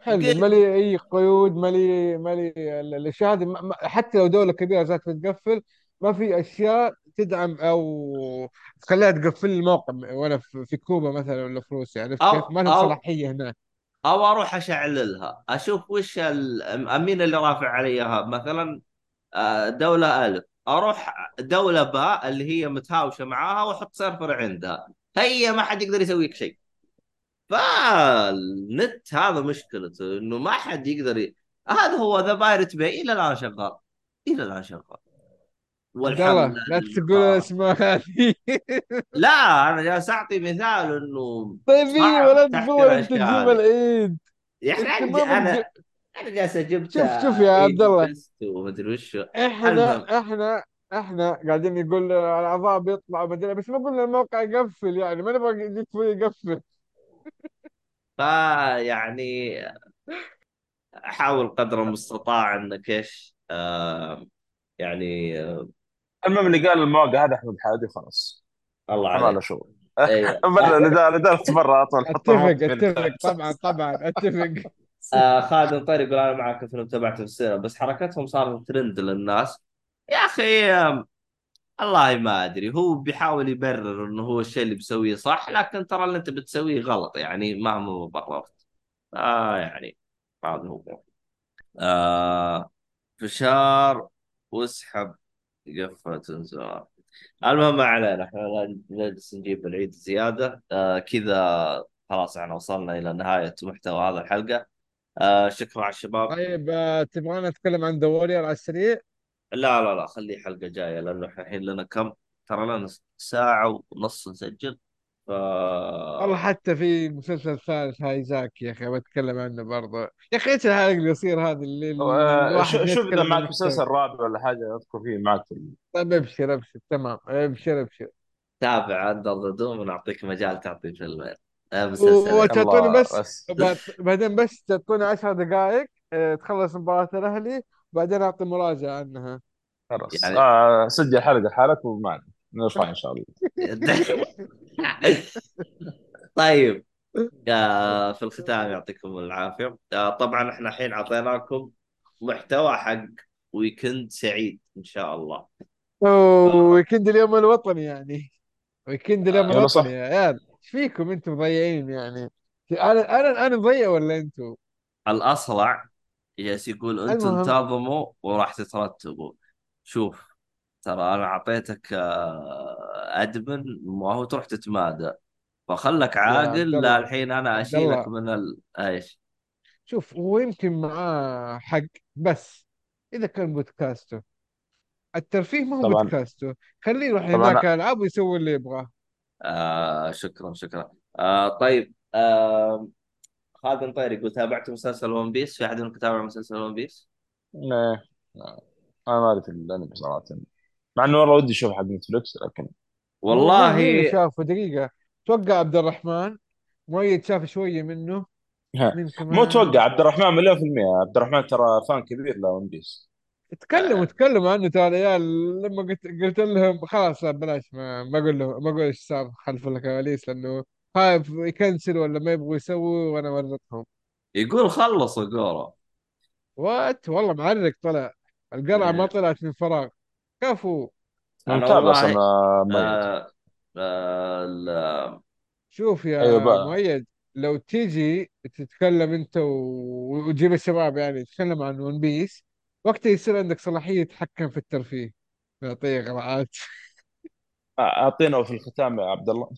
حلو قل- مالي إي قيود مالي مالي ال- الاشياء هذه ما- ما- حتى لو دولة كبيرة ذات بتقفل ما في أشياء تدعم أو تخليها تقفل الموقع وأنا في كوبا مثلا ولا في روسيا؟ عرفت أو- كيف؟ ما أو- صلاحية هناك؟ أو أروح أشعللها. أشوف وش مين اللي رافع عليها مثلا آه، دولة ألف. أروح دولة باء اللي هي متهاوشة معاها وأحط server عندها. هي ما حد يقدر يسوي لك شيء. فالنت هذا مشكلته إنه ما حد يقدر ي... هذا هو The Pirate Bay إلى الآن شغال. إلى الآن شغال. الله لا تقول الاسماء هذه. لا أنا جالس أعطي مثال إنه طيب إيه، ولا تقول أنت تجيب. العيد. يا أخي أنت أنا أنا جالس جبت شوف شوف يا عبد الله. ومدري وش إحنا. إحنا إحنا قاعدين نقول الاعضاء بيطلعوا مدري بس ما قلنا الموقع يقفل يعني ما نبغى يجيك يقفل. فيعني احاول قدر المستطاع إنك إيش آه يعني آه المهم اللي قال المواقع هذا أحمد حادي خلاص. الله عليك. شغل أيوه. برا برا اطول حط أتفق أتفق طبعا طبعا أتفق. آه خالد طيب يقول أنا معك فيلم تبعته في السينما بس حركتهم صارت ترند للناس. يا أخي آم، والله ما أدري. هو بيحاول يبرر إنه هو الشيء اللي بيسويه صح لكن ترى اللي أنت بتسويه غلط يعني مهما بررت آه يعني هذا هو آه فشار واسحب قفة زرار المهم ما علينا إحنا نجلس نجيب العيد زيادة. آه كذا خلاص إحنا وصلنا إلى نهاية محتوى هذا الحلقة. آه شكرا على الشباب. طيب آه، تبغانا نتكلم عن ذا على السريع؟ لا لا لا خليه حلقة جاية لأنه إحنا الحين لنا كم؟ ترى لنا ساعة ونص نسجل. ف والله حتى في مسلسل ثالث هايزاك يا أخي بتكلم عنه برضه. يا أخي إيش الحلقة القصير هذا اللي آه، شوف إذا معك مسلسل. رابع ولا حاجة أذكر فيه معك طيب أبشر أبشر. تمام. أبشر أبشر. تابع Under the Dome ونعطيك مجال تعطي فيلمين آه وتعطوني بس بس. بعد- بعدين بس تعطوني 10 دقائق آه، تخلص مباراة الأهلي بعدين أعطي مراجعة عنها. خلاص. يعني- آه سجل حلقة حالك ومعنا نرفع إن شاء الله. طيب آه، في الختام يعطيكم العافية. آه، طبعا إحنا الحين أعطيناكم محتوى حق weekend سعيد إن شاء الله. أوه weekend اليوم الوطني يعني. weekend اليوم يلا صح. الوطني يا عيال. إيش فيكم أنتم مضيعين يعني؟ أنا أنا أنا مضيع ولا أنتم؟ الأصلع جالس يقول أنتم. انتظموا وراح تترتبوا. شوف. ترى أنا أعطيتك آه، admin ما هو تروح تتمادى فخلك عاقل لا. الحين أنا أشيلك. من ال... إيش شوف هو يمكن معاه حق بس إذا كان بودكاسته الترفيه ما هو طبعاً. بودكاسته خليه يروح هناك العاب ويسوي اللي يبغاه آه شكرا شكرا آه طيب آه خالد مطير يقول تابعت مسلسل One Piece في أحد منكم تابع مسلسل One Piece؟ إيه. أنا ما اعرف الأنمي صراحة مع إنه والله ودي أشوف حق نتفلكس لكن والله اللي شافه دقيقة. توقع عبد الرحمن مؤيد شاف شوية منه. ها. مين كمان. مو توقع عبد الرحمن مليون في المية. عبد الرحمن ترى fan كبير ل One Piece تكلموا تكلموا عنه ترى العيال. لما قلت قلت لهم خلاص لا بلاش ما ما أقول له ما أقول إيش صار خلف الكواليس لأنه خايف يكنسل ولا ما يبغوا يسووا وأنا ورطهم يقول خلصوا جورو what والله معرق طلع. القرعة ما إيه. طلعت من فراغ. كفو. أنا متابع والله أصلا ميت آه آه شوف يا أيوة بقى. مؤيد لو تيجي تتكلم أنت و- وتجيب الشباب يعني تتكلم عن ون بيس وقتها يصير عندك صلاحية تتحكم في الترفيه. نعطيه قرعات أعطينا في الختام يا عبد الله.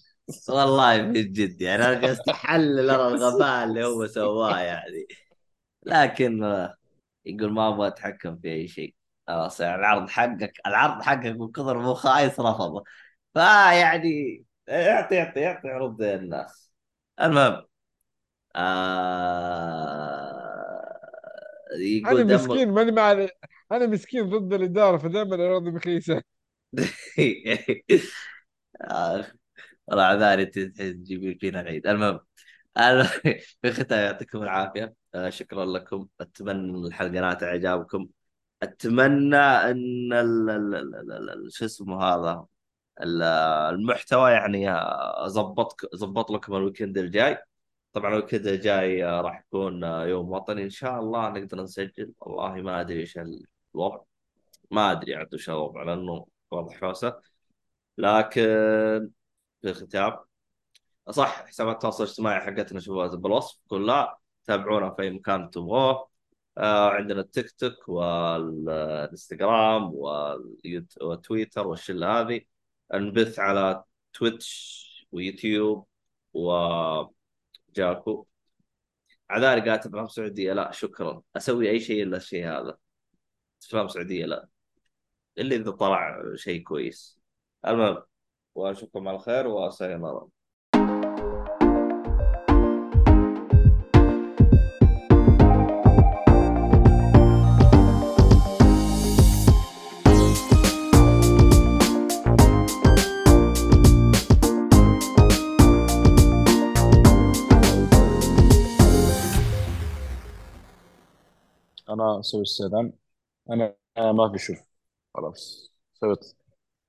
والله من جد يعني أنا قاعد احلل أنا الغباء اللي هو سواه يعني. لكن آه، يقول ما أبغى أتحكم في أي شيء. خلاص يعني العرض حقك العرض حقك من كثر مو خايس رفضه فيعني اعطي اعطي اعطي عروض الناس. المهم آه يقول أنا دم مسكين ماني مع أنا مسكين ضد الإدارة فدائما اراضي مخيسة. والله عذاري تجيبين فينا العيد المهم في الختام يعطيكم العافية. آه، شكرا لكم. أتمنى الحلقة نالت إعجابكم. أتمنى أن شو اسمه هذا؟ ال- المحتوى يعني ظبطك ظبط لكم ال weekend الجاي. طبعا ال weekend الجاي راح يكون يوم وطني. إن شاء الله نقدر نسجل. والله ما أدري إيش الوضع. ما أدري عاد وش الوضع لأنه واضح حوسه لكن في الختام صح حسابات التواصل الاجتماعي حقتنا شوفوها بالوصف كلها. تابعونا في أي مكان تبغوه. عندنا التيك توك والإنستغرام والتويتر والشلة هذه. نبث على تويتش ويوتيوب وجاكو. عذاري قاعد افلام سعودية لا شكرا. أسوي أي شيء إلا الشيء هذا. افلام سعودية لا. إلا إذا طلع شيء كويس. المهم وأشوفكم على خير وسينارا أنا أسوي استئذان أنا ما في شوف خلاص. سويت.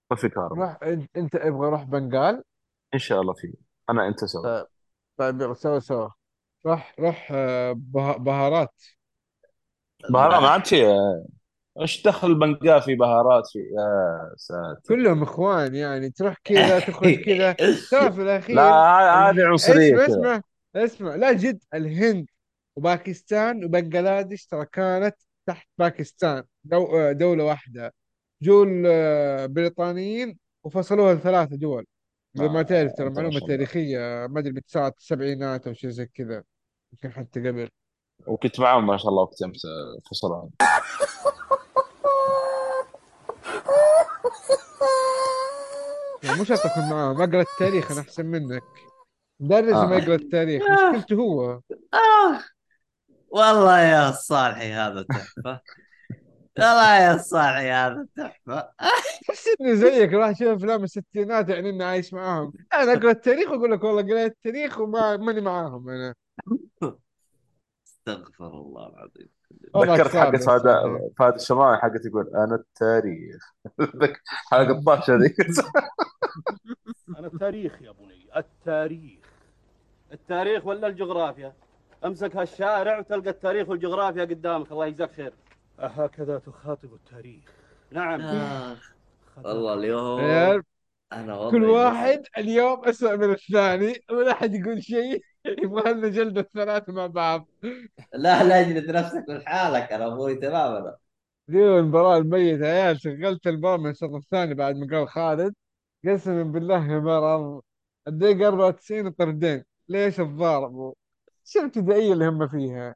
طفي كهرباء. روح. انت أنت أبغى روح بنغال؟ إن شاء الله فيه أنا أنت سوا طيب. طيب يلا سوا سوا روح روح آه، به- بهارات. بهارات؟ ما عاد شيء إيش دخل بنقاه في بهارات في؟ يا ساتر. كلهم إخوان يعني. تروح كذا تخرج كذا. ترى في لا الاخير هذه. عنصرية اسمع كذا. اسمع اسمع. لا جد الهند. وباكستان وبنغلاديش ترى كانت تحت باكستان. دو... آه، دولة واحدة. جو البريطانيين وفصلوها لثلاثة دول. لو ما تعرف آه، ترى ما معلومة تاريخية ما أدري بتسعة السبعينات أو شيء زي كذا يمكن حتى قبل. وكنت معهم ما شاء الله وقت يوم فصلهم. يعني مو شرط أكون معاهم اقرا التاريخ أنا أحسن منك. مدرس ما آه. يقرأ التاريخ آه. مشكلته هو. آه. والله يا الصالحي هذا تحفة. والله يا الصالحي هذا تحفة. تحس انه زيك راح أشوف أفلام الستينات يعني إني عايش معاهم. أنا أقرأ التاريخ وأقول لك والله قريت التاريخ وما ماني معاهم أنا. استغفر الله العظيم. ذكرت حقت بس فهد. فهد الشمراني حقت يقول أنا التاريخ. حلقه الطاشة ذي. أنا التاريخ يا بني التاريخ. التاريخ ولا الجغرافيا؟ امسك هالشارع وتلقى التاريخ والجغرافيا قدامك. الله يجزاك خير. أهكذا تخاطب التاريخ. نعم. آخ والله اليوم أنا وضعي كل واحد اليوم اسوء من الثاني ولا أحد يقول شيء. يبغى لنا جلده الثلاثه مع بعض. لا لا اجلد نفسك لحالك أنا أبوي تماما ديو المباراة الميت عيال شغلت المباراة من الشوط الثاني بعد ما قال خالد. قسما بالله يا مرض. الدقيقة 94 طردين ليش الضارب شو الابتدائية اللي هم فيها؟